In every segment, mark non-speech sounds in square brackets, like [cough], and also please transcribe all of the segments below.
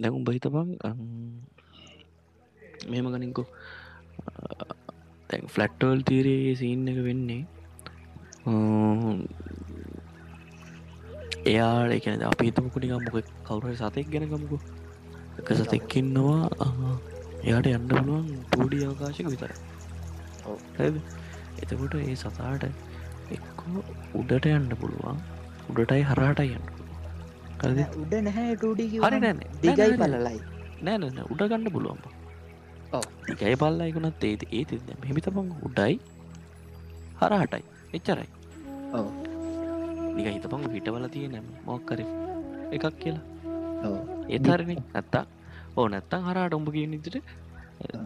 දැකුම් බහිතබං මෙම ගනින්කෝ. තැන් ෆලට්ටෝල් තීරයේ සීන් එක වෙන්නේ um, එයාට එකන අපි හිතමකුටික මොක කවුර සතෙක් ගැනගමුකු එක සතෙක්කින්නවා uh, එයාට යන්න පුළුවන් පූඩි අවකාශක විතර එතකොට ඒ සතාට එක්කෝ උඩට යන්න පුළුවන්. උඩටයි හරහට යන්න උඩ නැහැ හරි නෑන දිගයි පලලයි නෑන උඩ ගන්න පුළුවන් දිකයි පල්ලයිකුනත් ඒද ඒති මෙමිතපං උඩයි හරහටයි එච්චරයි. නික හිතපං හිටවල තිය නැම මොක්කර එකක් කියලා. ඒතරණ නැත්තා ඕ නැත්තං හරට ඔඹ කිය නිතිට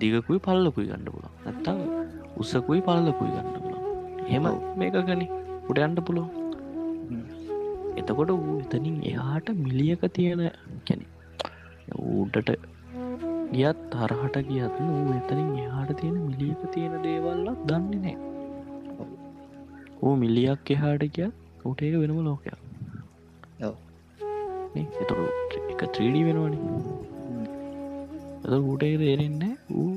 දිගකුයි පල්ලකුයි ගණඩ පුල නැත්තං උසකුයි පල්ලකුයි ගණඩ පුල හෙම මේක ගනි උඩ අන්ඩ පුලෝ එතකොට වූ එතනින් එයාට මිලියක තියෙන කැනෙ ඌඩට ගියත් හරහට ගියත් වූ එතනින් එයාට තියෙන මිලියක තියෙන දේවල්ලක් දන්නේ නෑ ඌ මිල්ලියක් එහාට කියත් උට ඒක වෙනම ලෝකයක්. එතොට එක ත්‍රීඩි වෙනවානි. එත ඌට රේරෙන්න ඌ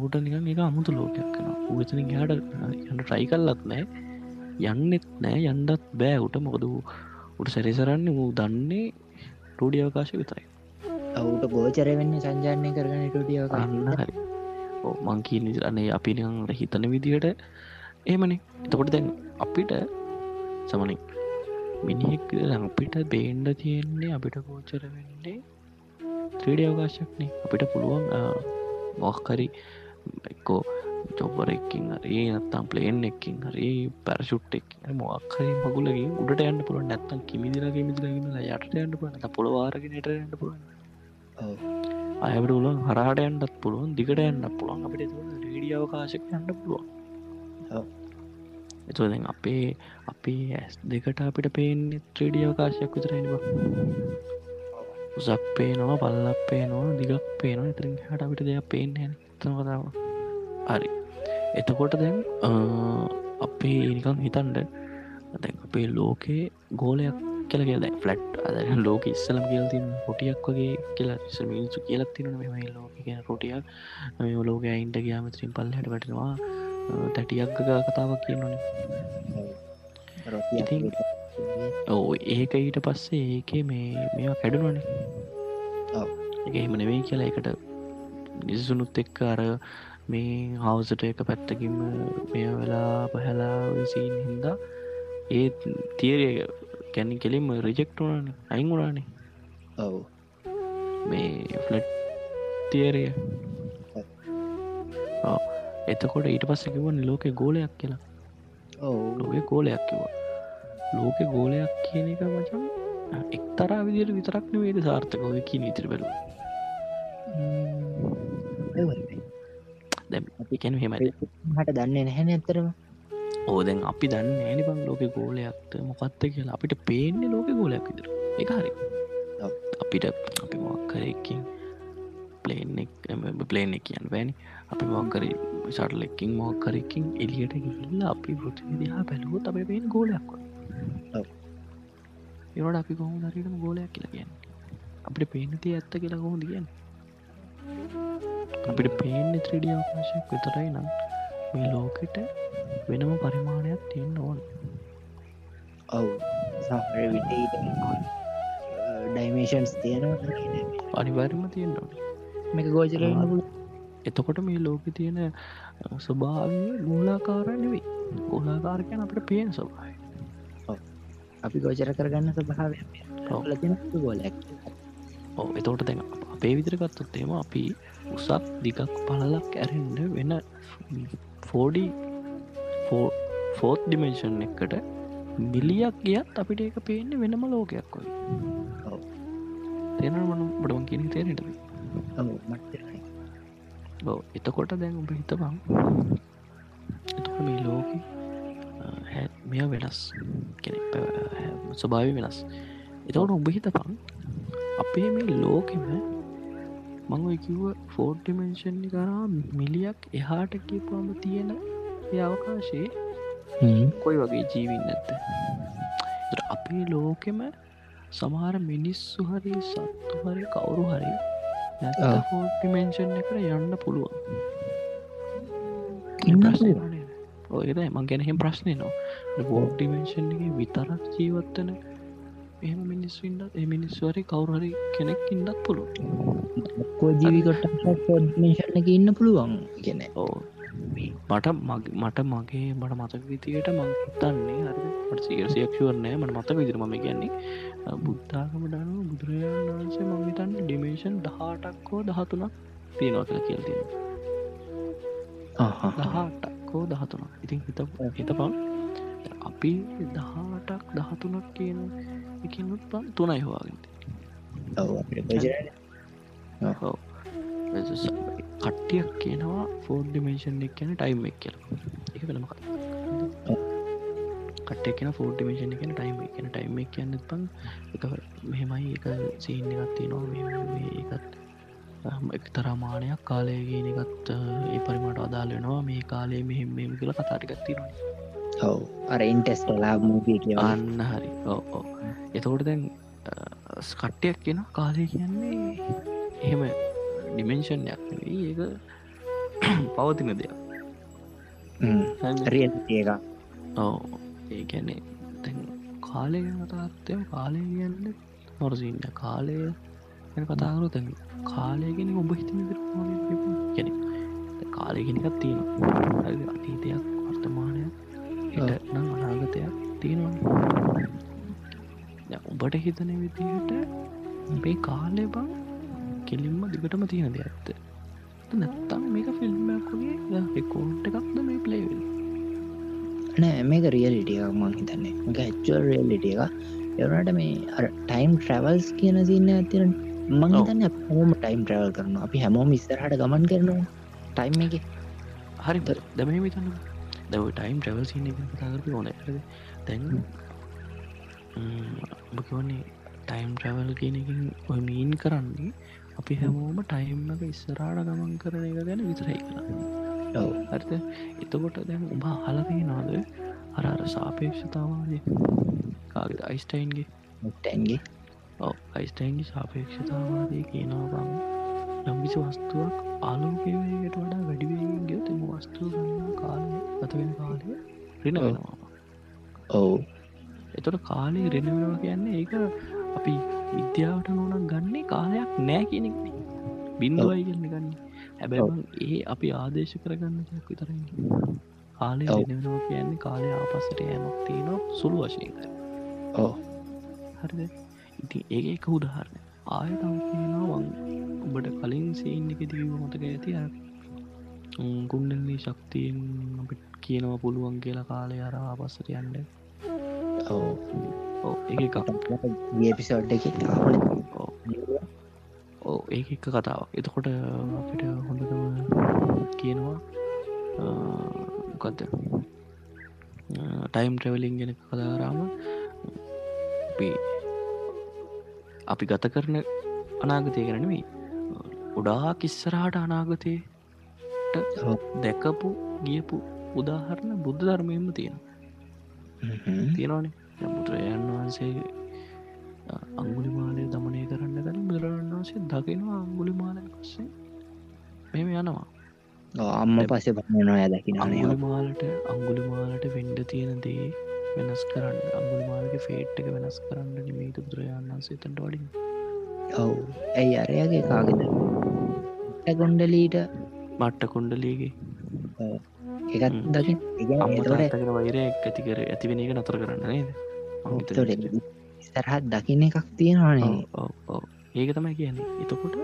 ඌට නිකන් එක අමුතු ලෝකයක් කන ඌතන හට යන්න ට්‍රයි කල්ලත් නෑ යන්නෙත් නෑ යන්ඩත් බෑ උට මොකද උට සැරිසරන්න වූ දන්නේ ටඩිය අවකාශ විතරයි. ඔවුට ගෝචර වෙන්න සංජානය කරගන ටඩිය කන්න හරි. මං කිය නිරන්නේ අපි හිතන විදිහට ඒමනේ එතකොට දැන් අපිට සමනින් මිනිහෙක් අපිට බේන්ඩ තියෙන්නේ අපිට ගෝචර වෙන්නේ ත්‍රඩ අවකාශක්නේ අපිට පුළුවන් මොක්කරි එක්කෝ චොබ්බර එක්කින් හරි නත්තම් පලේන් එක්කින් හරි පැරශුට් එක් මොක්හරි මගුලගේ උඩට යන්න පුළුව නැත්තම් කිමිදිලගේ මිදිලගෙන යට යන්න පුලන පොළවාරගෙනට යන්න පුළුවන්. අයකට උලන් හරහට යන්නත් පුළුවන් දිගට යන්න පුළුවන්. අපිට රඩිය අවකාශක යන්න පුළුවන්. එතු දැන් අපේ අපේ ඇස් දෙකට අපිට පේන්නේ ත්‍රඩිය අවකාශයක් විතරයිවා උසක් පේනවා පල්ලක් පේනවා දිගක් පේනවා. එතරින් හට අපිට දෙයක් පේන්නේ තම කතාව. හරි එතකොට දැන් අපේ නිකං හිතන්ඩ දැන් අපේ ලෝකයේ ගෝලයක් කියල කියල ෆලට් අද ලෝක ඉස්සලම් කියල්තින් පොටියක් වගේ කියලා මිනිසු කියලත් තින මෙමයි ලෝක කියන රොටියක්. මේ ලෝක අයින්ට ගයාමතරින් පල්ලහට වැටෙනවා. තැටියක් කතාවක් කියන්නන ඉතින් ඕ ඒක ඊට පස්සේ ඒක මේ මේවා කැඩුනනේ එක එහෙම නෙවෙයි කියලා එකට නිසුනුත් එක්ක අර මේ හවසට එක පැත්තකින්ම මෙය වෙලා පහැලා විසින් හින්දා ඒ තියරය කැනි කෙලින්ම රිජෙක්ටුනන අයින් වුණානේ. ඔව. මේ ෆලට් තියරය එතකොට ඊට පස්ස කිවන්න ලෝක ගෝලයක් කියලා. ලෝක ගෝලයක් කිවා ලෝක ගෝලයක් කියන එක මචන් එක්තරා විදියට විතරක්න වේද සාර්ථකව කිය ඉතිරි බැලු දැ කැන හෙමට හට දන්නේ නැහැන ඇතරම ඕදැන් අපි දන්න ඇනිබං ලෝක ගෝලයක්ත මොකත්ත කියලා. අපිට පේන්නේ ලෝක ගෝලයක් විදිර එක හරි. අපිට අපි මොක්කරකින් පලේනෙක් පලේන කියන්න වැනි අපි මොක්කරි සටලෙක්කින් මොක්කරකින් එලියට ගිල්ල අපි පෘතිදිහා බැලුවොත් අප පේෙන් ගෝලයක් ඒවට අපි කොහොම දරටම ගෝලයක් කියලා කියන්න? අපිට පේනති ඇත්ත කියලා කොහොම දියන්න අපිට පේන්න ත්‍රඩිය අවකාශයක් විතරයි නම් මේ ලෝකෙට වෙනම පරිමාණයක් තියෙන්න්න ඕන. ඔවු. විට ඩයිමේෂන්ස් තියෙනවා අනිවාර්ම තියෙන්න්න මේක ගෝචර එතකොට මේ ලෝක තියෙන ස්වභාවය ගෝලාකාර නෙවෙයි. ගෝලාකාරකයන් අපට පේෙන් ස්වභාය අපි ගෝචර කරගන්න ස්වභාව ගෝලක් ඕ එතෝට දැන් අපේ විදිරගත්තොත් එම අපි උසක් දිගක් පලලක් ඇරෙන්ඩ වෙන ෆෝඩි ෆෝත් ඩිමේෂන් එකට මිලියක් ගියත් අපිට ඒක පේන්න වෙනම ලෝකයක් වයි තේන මනු බඩවන් කියන තේරට බව එතකොට දැන් උඹ හිතබං එතකොට මේ ලෝක මෙය වෙනස් ස්වභාව වෙනස්. එතවට උඹ හිතපං අපේ මේ ලෝකෙම මං කිව්ව ෆෝර්ටිමෙන්ෂන් කරා මිලියක් එහාට කියපුම තියෙන අවකාශයේ කොයි වගේ ජීවින් නැත්ත අපේ ලෝකෙම සමහර මිනිස්සු හරි සත්තු හරි කවුරු හරි. ෆෝටිමෙන්ෂන් එකට යන්න පුළුවන් ඉන්න ප්‍රශ්නය පුළුවන්. නේද? ඔය ඒකයි මං ගැන එහෙම ප්‍රශ්නය නවා වෝඩිමේෂන් එක විතරක් ජීවත්තන එහම මිනිස්සුන්ට ඒ මිනිස්වරි කවුරහරි කෙනෙක් ඉන්නත් පුළුව කෝ ජීවිකොට ෝඩ්මේෂන් එක ඉන්න පුළුවන් ගෙන ඕ මට මට මගේ මට මතක විතියට මං හිතන්නේ හරි මට මත විදිර මම කියන්නේ බුද්ධාගම දනුව බුදුරජාණන් වහන්සේ මංහිතන්න ඩිමේෂන් දහටක්කෝ දහතුනක් තියෙනවා කියලා කියල් තියෙන දහටක්කෝ දහතුනක්. ඉතින් හිත හිතපන් අපි දහටක් දහතුනක් කියන එකනුත් පන් තුනයි හවාගට කට්ටියක් කියනවා ෆෝඩ් ඩිමේෂන් එක් කියන ටයිම් එක් කියල. එක වෙනම කට්ටය කියෙන ෆෝඩ් ඩිමේෂන් එකන ටයිම් කියන ටයිම් එක කියන්න පන් එක මෙහෙමයි එක සීන්න එකත් තියෙනවා මේ එකත් එක තරමානයක් කාලයගෙන එකත් ඒ පරිමට අදාල වෙනවා. මේ කාලේ මෙහෙම මෙම කියල කතාටිකත්තිනවා ඔව. අර ඉන්ටෙස් කලා මූපිය කියවන්න හරි. ඕ ඕ එතකොට දැන් ස්කට්ටයක් කියෙන [clears throat] කාලය කියන්නේ එහෙම ඩිමෙන්ෂන්යක් ඒක පවතින දෙයක්? රිය එක ඔව්. ඒ ගැන්නේ තැන් කාලය ගැන කතාත්තය කාලය කියන්න නොරසින්න කාලය ගැන කතාකරු තැන් කාලයගෙන ඔබ හිතන ගැන කාලයගෙනකත් තියෙන අතීතයක් වර්තමානයක් එට නම් අනාගතයක් තියෙනවා. උඹට හිතන විදිහට මේ කාලය බං කෙලින්ම දිගටම තියෙන දෙයක්ද නැත්තම් මේක ෆිල්ම්මක්ගේ රෙකෝට් එකක්ද මේ පලේවෙල් නෑ මේක රියලිටියක් මං හිතන්නේ. එක ඇච්චුවල් රියල්ලිටිය එක එවනට මේ ටයිම් ට්‍රවල්ස් කියන සින්න ඇතින මං ඔව්. හිතන්න හොම ටයිම් ට්‍රවල් කරන අපි හැමෝම ඉස්සරහට ගමන් කරනවා. ටයිම් එක. හරි දැම විතන්න දව ටයිම් ට්‍රවල් සින්න කතාකරපි ඕන. තැන් බකවන්නේ ටයිම් ට්‍රවල් කියනකින් ඔය මීන් කරන්නේ අපි හැමෝම ටයිම් එක ඉස්සරාට ගමන් කරන එක ගැන විතරයි ඔව. හරිත එතකොට දැන් උබ හලදී නාද අර අර සාපේක්ෂතාවාද කාගෙද? අයිස්ටයින්ගේ ටැන්ගේ ඔව අයිස්ටයින්ගේ සාපේක්ෂතාවාදය කියනවාබං යම්කිසි වස්තුවක් ආලෝකයකට වඩා වැඩිවේගෙන් ගියොත් එම වස්තුව ගන්න කාලය ගතවෙන කාලය රින. වෙනවා ඔවු. එතොට කාලය රෙන වෙනවා කියන්නේ ඒක අපි විද්‍යාවට නොනක් ගන්නේ කාලයක් නෑ කියනෙක්න බින්දුවයි කියන්න ගන්න හැබැයි ඒ අපි ආදේශ කරගන්න දෙයක් විතර කාලය ඔව්. රෙනවා කියන්නේ කාලය ආපස්සට යමක් තියෙනවා සුළු වශයෙන්. ඕ හරිද? ඉතින් ඒ එක උදාහරණ ආය තවනවා ඔබට කලින් සීන් එක දීව මතක ඇති? කුන්ඩලී ශක්තියෙන් අපිට කියනවා පුළුවන් කියලා කාලය අරවා පස්සට යන්න. ඔව. ඒ පිසෝඩ් එක. ඕ ඒ එක කතාවක්. එතකොට අපිට හොඳටම කියනවා මොකක්ද ටයිම් ට්‍රවලින් ගෙන කදාරාම අපි අපි ගත කරන අනාගතය කරනවෙයි උඩා කිස්සරහට අනාගතය දැකපු ගියපු උදාහරණ බුද්ධ ධර්මයම තියෙන තියෙනවානේ. දැන් බුදුරජාණන් වහන්සේ අංගුලි මාලය දමනය කරන්න කලින් බුදුරජාණන් වහන්සේ දකිනවා අංගුලි මාලය පස්සේ. මෙම යනවා. අම්ම බන්නනවා දකිනනේ අංගුලි මාලට අංගුලි මාලට වෙන්ඩ තියෙන දේ වෙනස් කරන්න අංගුලි මාලක ෆේට් එක වෙනස් කරන්න නිමේත බුදුරජාණන් වහන්සේ තට වඩින් ඔව්. ඇයි අරයාගේ කාගෙද ගොන්ඩලීට මට්ට කොන්්ඩලේගේ එකත් හ්ම්. දකින ඒතොට අම්මතගෙන වෛරය ඇතිකර ඇතිවෙන එක නතර කරන්න නේද? මම හිතන්නේ. ස්තරහත් දකින්න එකක් තියෙනවානේ. ඒක තමයි කියන්නේ. එතකොට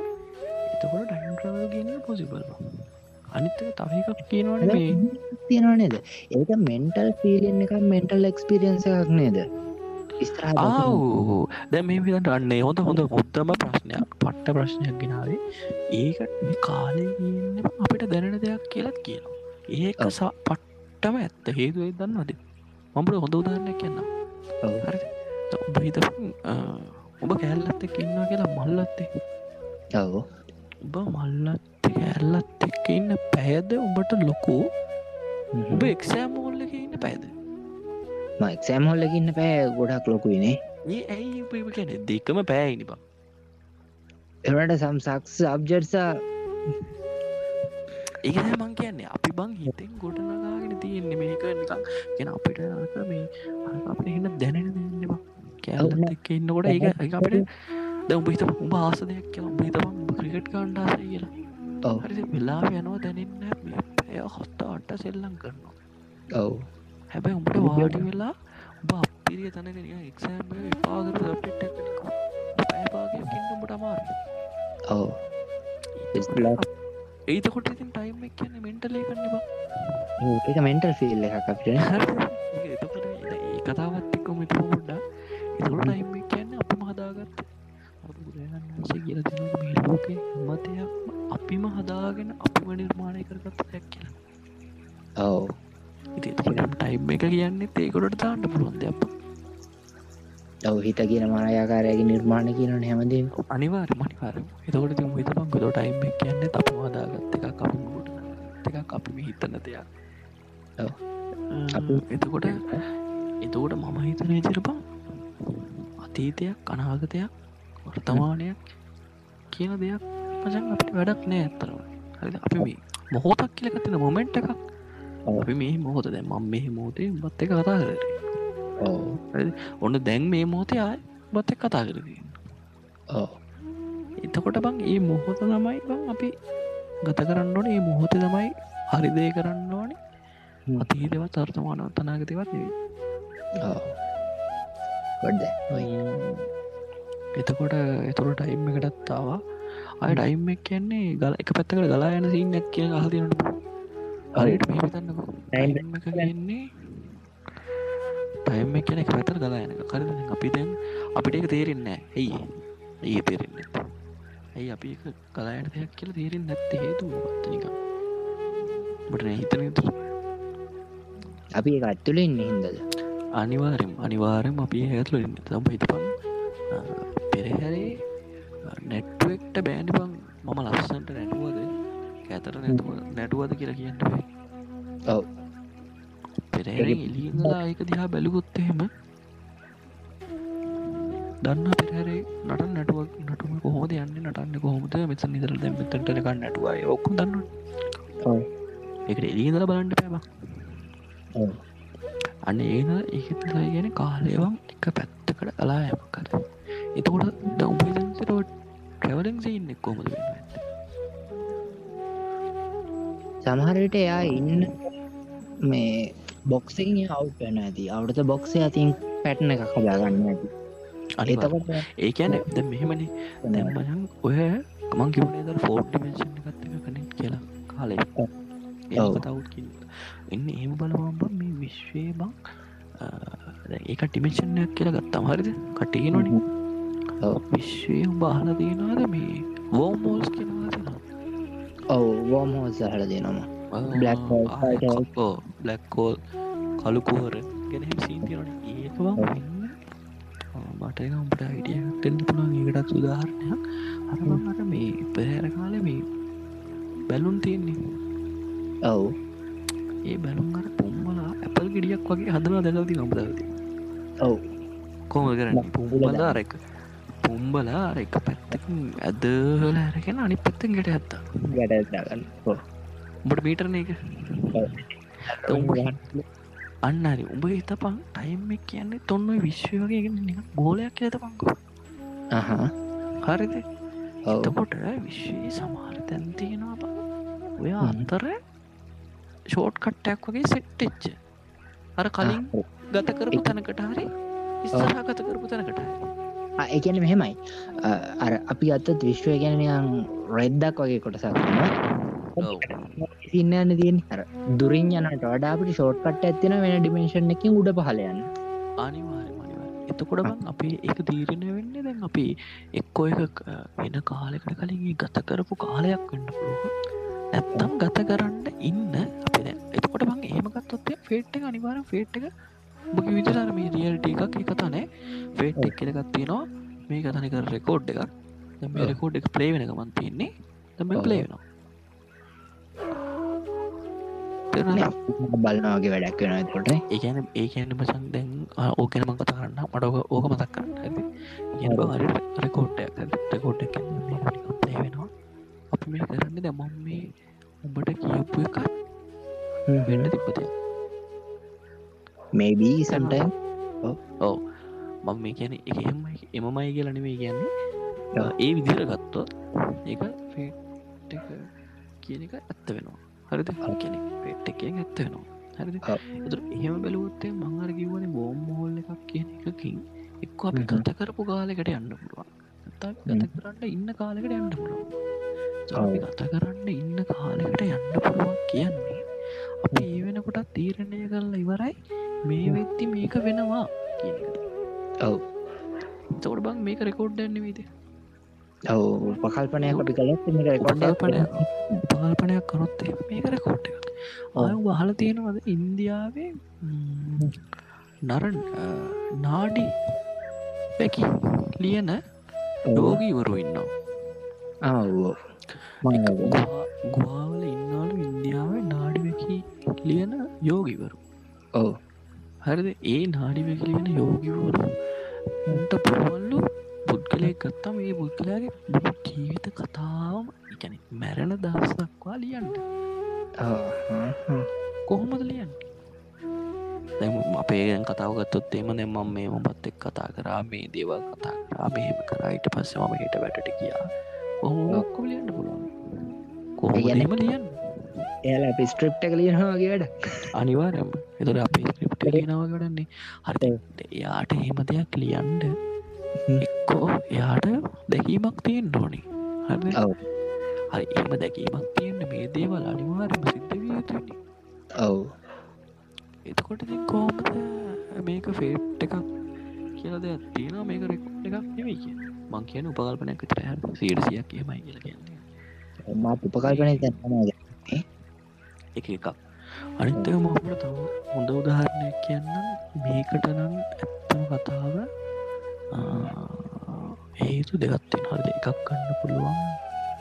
එතකොට ටයිම් ට්‍රවල් කියන පොසිබල් අනිත්තක තව එකක් කියනවට තියෙනවා නේද? ඒක මෙන්ටල් ෆිලින් එක මෙන්ටල් එක්ස්පිරියන්ස එකක් නේද ආව් දැ මේ විට අන්නේ හොඳ හොඳ හොත්තම ප්‍රශ්නයක් පට්ට ප්‍රශ්නයක් ගෙනාවේ. ඒකට කාලය අපිට දැනෙන දෙයක් කියලත් කියනවා. ඒක ඔව්. සා පට්ටම ඇත්ත. හේතුවේ දන්නවද? මඹට හොඳ උදාරණයක් කියන්න ඔබ හිත ඔබ කෑල්ලත් එක් ඉන්නවා කියලා මල්ලත්තේ ඔව. ඔබ මල්ලත් කෑල්ලත් එක්ක ඉන්න පැයද උඹට ලොකු? ඔබ එක්සෑම් මෝල්ල එක ඉන්න පැද මක්සෑම් හොල්ලකින්න පෑ ගොඩක් ලොකුයිනේ ඒ ඇයි කියන දෙකම පෑයිනි බා. එනට සම් සක්ස් අබ්ජර්සා ඒක මං කියන්නේ. අපි බං හිතෙන් ගොඩනගාගෙන තියෙන්නේ. මේක නිකක් ගෙන අපිට අක මේ අපිට එන්න දැනෙන දෙන්නවා කෑල්ලත් එක්ක ඉන්නකොට ඒක ඒක අපිට දැන් උඹ හිතපන් උඹ ආස දෙයක් කියලා උඹ උඹ ක්‍රිකට් ආසයි කියලා. ඔව්. හරිද වෙලාව යනවා දැනෙන්නේ නැහැ මේ පැය හත අට සෙල්ලම් කරනවා. ඔව් හැබැයි උඹට වාඩි වෙලා උඹ අපිරිය තැනක නිකන් එක්සෑම් එක විපාක කරලා සබ්ජෙක්ට් එකක් නිකන් පැය භාගයක් ඉන්න උඹට අමාරුයි. ඔව්. ඒතකොට ඉතින් ටයිම් එක කියන්නේ මෙන්ටල් එකක් නේ බං. ඒක මෙන්ටල් ෆිල් එකක් අපිට එතකොට ඒ කතාවත් එක්ක මෙත පොඩ්ඩා එතකොට ටයිම් එක කියන්නේ අපිම හදාගත්ත. බුදුරජාණන් වහන්සේ කියලා දෙනවා මේ ලෝකේ හැම දෙයක්ම අපිම හදාගෙන අපිම නිර්මාණය කරගත්ත දෙයක් කියලා. ඔව් එතකොට ටයිම් එක කියන්නේ ඒකට දාන්න පුළුවන් දෙයක්. ඔව් හිත කියන මායාකාරයගේ නිර්මාණ කියනන හැමදීම. අනිවාර්යයෙන්ම අනිවාර්යයෙන්ම. එතකොට මොකද බං ඒතකොට ටයිම් එක කියන්නේ එකක් අපිම ගොඩනගත්ත එකක් අපිම හිතන දෙයක්. එතකොට එතකොට මම හිතන විදිහට බං අතීතයක් අනාගතයක් වර්තමානයක් කියන දෙයක් මචන් අපිට වැඩක් නෑ ඇත්තරම හරි අපි මේ මොහොතක් කියල තින මොමෙන්ට් එකක්. අපි මේ මොහොත දැ මම මේ මොහොතේ බත් එක කතා කර ඔන්න දැන් මේ මොහොතේ ආය බත් එක් කතා කරදී ඕ එතකොට බං ඒ මොහොත තමයි බං අපි ගත කරන්න ඕනේ. ඒ මොහොත තමයි හරිදය කරන්න ඕනේ. අතීතවත් අර්ථමානව තනාගතවත් නෙවේ ඕ ගොඩ ඔයි එතකොට එතුර ටයිම් එකටත්තාවා අය ටයිම් එක් කියන්නේ ගල එක පැත්තකට ගලා යන සිීනක් කිය හදිනට හරිට මේ තන්නක Time ටයිම් කියන පැතර ගලා යනක කරද අපි දැන් අපිට එක තේරෙන්න ඇයි ඒ තේරෙන්න ඇයි අපි කලායට දෙයක් කියල තේරෙන් නැත්ත හේතු පත්තනික බට හිතන යුතු අපි එක අත්තුල ඉන්න හින්දද? අනිවාරෙන් අනිවාරෙන් අපි ඇතුල ඉන්න. තම හිතපන් පෙරහැරේ නැට්ුවෙක්ට බෑඩි බං. මම ලස්සන්ට නැටුවද ඇතර නැතුව නැටුවද කියලා කියන්න ඔව්. පෙරහැරෙන් එලියලා ඒක දිහා බැලුගොත් එහෙම දන්න පෙරහරේ නට නැටුවක් නටුම කොහොමද යන්න නටන්න කොහොමද? මෙත නිදර දැ මෙතටනක නැටුවයි ඔක්කු දන්න එකට එලියදල බලන්ට පැබ ඔව්. අන්න ඒන ඒතයි ගැන කාලයවම් එක පැත්තකට කලා යම කර එතකොට දවපතට ට්‍රවලින් සින්න කොමද වෙන්න සමහරට එයා ඉන්න මේ බොක්සිං අවු් වෙන ඇති. අවුට බොක්සය අතින් පැට්න එකක් හදාගන්න ඇති. අනිතකොට එතකොට ඒකැන ද මෙහෙමනි. දැම්මයන් ඔය කමන් කිවනේ ද ෆෝඩ් ඩිමේශන් එකත් එක කනෙක් කියලා කාලේ. කතවුත් එන්න ඒම බලවම්බ මේ විශ්වය බං ඒක ටිමේෂන්යක් කියලා ගත්තම් හරිද? කටේනොන ඔව්. විශ්වය බාහල තියෙනවාද මේ වෝමෝල්ස් කෙනවා තිෙනවා ඔව් වෝම හෝස හල දෙනවා hole. බ්ලක්කෝල් කලුකුහර ගැන සීතිරන ඒක මට මටකම්ට හිටියටෙන්න්න පුළන් ඒකටත් සුදාහරණයක් අරමට මේ පැහැර කාල මේ බැලුන් තියෙන්නේ. ඔව්. ඒ බැලුම් අර පුම්මලා ඇපල් ගෙඩියක් වගේ හදලා දැලති නම්දති ඔව්. කොම කරන්න? පුම්බලා අරක පුම්බලා එක පැත්තකින් ඇදහල ඇරගෙන අනි පැත්තෙන් ගෙට ඇත්තා. ගැටගන්න උඹට මීටරන එක අන්න හරි. උඹ හිතපං ටයිම් එක කියන්නේ තොන්න විශ්ව වගේගෙන නික ගෝලයක් ඇත පංකු හරිද? එතකොට විශ්වී සමහර තැන්තියෙනවා බ. ඔය. අන්තර ෂෝට් කට්ටයක් වගේ සෙට්ටෙච්ච අර කලින් ගත කරපු තැනකට හරි ඉස්සරහ ගත කරපු තැනකට හරි එකන මෙහෙමයි. අර අපි අත්තත් විශ්වය ගැනයන් රෙද්දක් වගේ කොටසක්. සින්නන්න තියෙන් අර දුරින් යනට වඩාපට ෂෝට් කට ඇතින වෙන ඩිමේශන් එකින් උඩ පහලයන්න අනිවාර්ය අනිවාර්ය එතකොට බං අපේ ඒක තීරණය වෙන්න දැන් අපි එක්කෝ එක වෙන කාලෙකට කලින් ගත කරපු කාලයක් වෙන්න පුළුවන්. නැත්තම් ගත කරන්න ඉන්න අප එතකොට බං ඒමගත්තොත් ෆේට් එක අනිවාර ෆේට් එක බක විතරර මේ රියල්ට එකක් එක තනේ. ෆේට් එක් කෙනකත් තියෙනවා. මේ කතනික රෙකෝඩ් එකක්. මේ. රෙකෝඩ් එක ප්ලේ වෙන ගමන් තියන්නේ. තම ඔව්. ප්ලේ වෙනවා. බලනවාගේ වැඩක් වෙන කොට ඒකන ඒකන්න මචන් දැන් ඕකන මං කතා කරන්න. මට ඕක මතක් කරන්න. ඇති රෙකෝට්ටයක් රෙකෝට් වෙනවා. අපි මේ කරන්න දැමම් මේ උඹට කියපු එක වෙන්න තිබ්බත මේබී සන්ටයිම් ඔව මං මේ කියන එක එම එමමයි කියලනවේ කියන්නේ. ඒ විදිර ගත්තොත් ෆේට් කියන එක ඇත්ත වෙනවා. හරිද? කියන පෙට් එක ඇත්ත වෙනවා. හරිද? එතුර එහෙම බැලුවත්තේ මංහර කිව්වන බෝම් හෝල් එකක් කියන එකකින් එක්ක අපි ගත කරපු කාලෙකට යන්න පුළුවන්. ගත කරන්න ඉන්න කාලෙකට යන්න පුළුවන්. ගත කරන්න ඉන්න කාලෙකට යන්න පුළුවන් කියන්නේ අපි ඒ වෙනකොටත් තීරණය කරලා ඉවරයි. මේ වෙත්ති මේක වෙනවා ඔව්. තවට බං මේක රෙකෝඩ් දැන්න විද ඔව. පකල්පනයක් අපි කලත් උපකල්පනය උපකල්පනයක්. කරොත්තේ මේක රෙකෝඩ් එක ආය වහල තියෙනවද? ඉන්දියාවේ නරන් නාඩි පැකි ලියන ලෝගීවරු ඉන්නවා. ගවාවල ඉන්නලු ඉන්දියාව ලියන යෝගිවරු. ඔව. හරිද? ඒ නාඩිවැකි ලියන යෝගිවරු උන්ට පුරුවල්ලු පුද්ගලය ගත්තම ඒ පුද්ගලයාගේ ජීවිත කතාවම එකැන මැරණ දහස් දක්වා ලියන්ට කොහොමද ලියන් අපේ කතාවගත්තොත් එම දෙමම් මේ මොබත් එක් කතා කරා මේ දේවල් කතා කරා මෙහෙම කරයිට පස්සම හිට වැටට කියා ඔහොක්කො ලියන්න පුළුවන්? කොහොම ලියන්න එයාල අපි ස්ට්‍රිප්ට කලියනවාගේ වැඩ. අනිවාරම එතුර අපේ ස්ක්‍රප්ට ලියනව ගඩන්නේ හරි. එයාට එහෙම දෙයක් ලියන්ඩ එක්කෝ එයාට දැකීමක් තියෙන් ඕනි. හරි හරි. එම දැකීමක් තියෙන්න්න මේ දේවල් අනිවාරම සිද්ධ විය යුතුනි ඔව්. එතකොට කෝමද මේක ෆේට් එකක් කියල දෙයක් තියෙන මේක රෙකුට් එකක් නෙවෙයි කිය මං කියන උපකල්පනයක් විතර හ සීඩසියක් කියමයි කියල කියන්නේ. මාත් උපකල්පනය තැනවාද එක එකක්. අනිත්තක මහමට තව හොඳ උදාහරණයක් කියන්න මේකට නම් ඇත්තම කතාව හේතු දෙගත්තෙන් හරි එකක් කන්න පුළුවන්.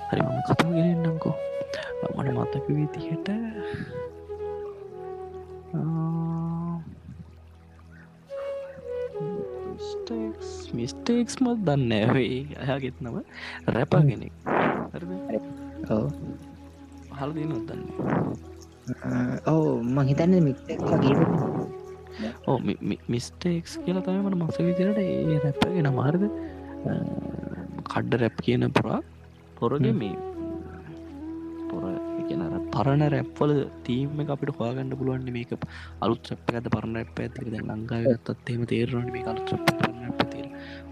හරි මම කතා ගෙනන්නම්කෝ මට මතක විදිහට මිස්ටේක්ස් මත් දන්න ඇවේ අයාගෙත් නම රැපගෙනෙක් හල් දී නොදන්න ඔව මං හිතන්න මික්ට ඕ මිස්ටේක්ස් කියලා තමට මක්ස විදිරට ඒ රැප්ගෙන මාර්ද කඩ්ඩ රැප් කියන පුරා පොරගේ මේ පොර කියන පරණ රැප්වල තීම අපිට හොයාගන්න පුළුවන් මේක. අලුත් ්‍රප් ඇත පරණ රැප් ඇති ද ලංකාගත්තත් එම තේරන මේ අලු ්‍ර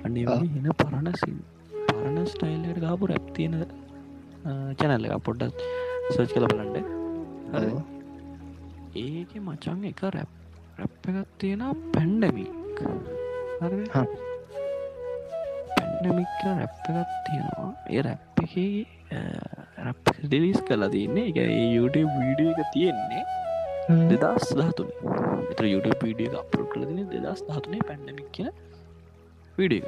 අන්නේ එන පරණ සින් පරණ ස්ටයිල්ලට ගාපු රැප් තියෙන චැනල්ල එක පොඩ්ඩත් සර්ච් කළ බලන්ඩ ඒක මචන් එක රැප් රැප් එකත් තියෙන පැන්ඩමික් පැන්ඩමික් රැප් එකත් තියෙනවා. ඒ රැප් එක රැප් ඩිලිස් කලා තියන්නේ එක YouTube වීඩිය එක තියෙන්නේ දෙදස් දහතුන එත YouTube වීඩිය එක අප්ලෝඩ් කළ තින දෙදස් දහතුනේ පැන්ඩමික් කියන වීඩිය එක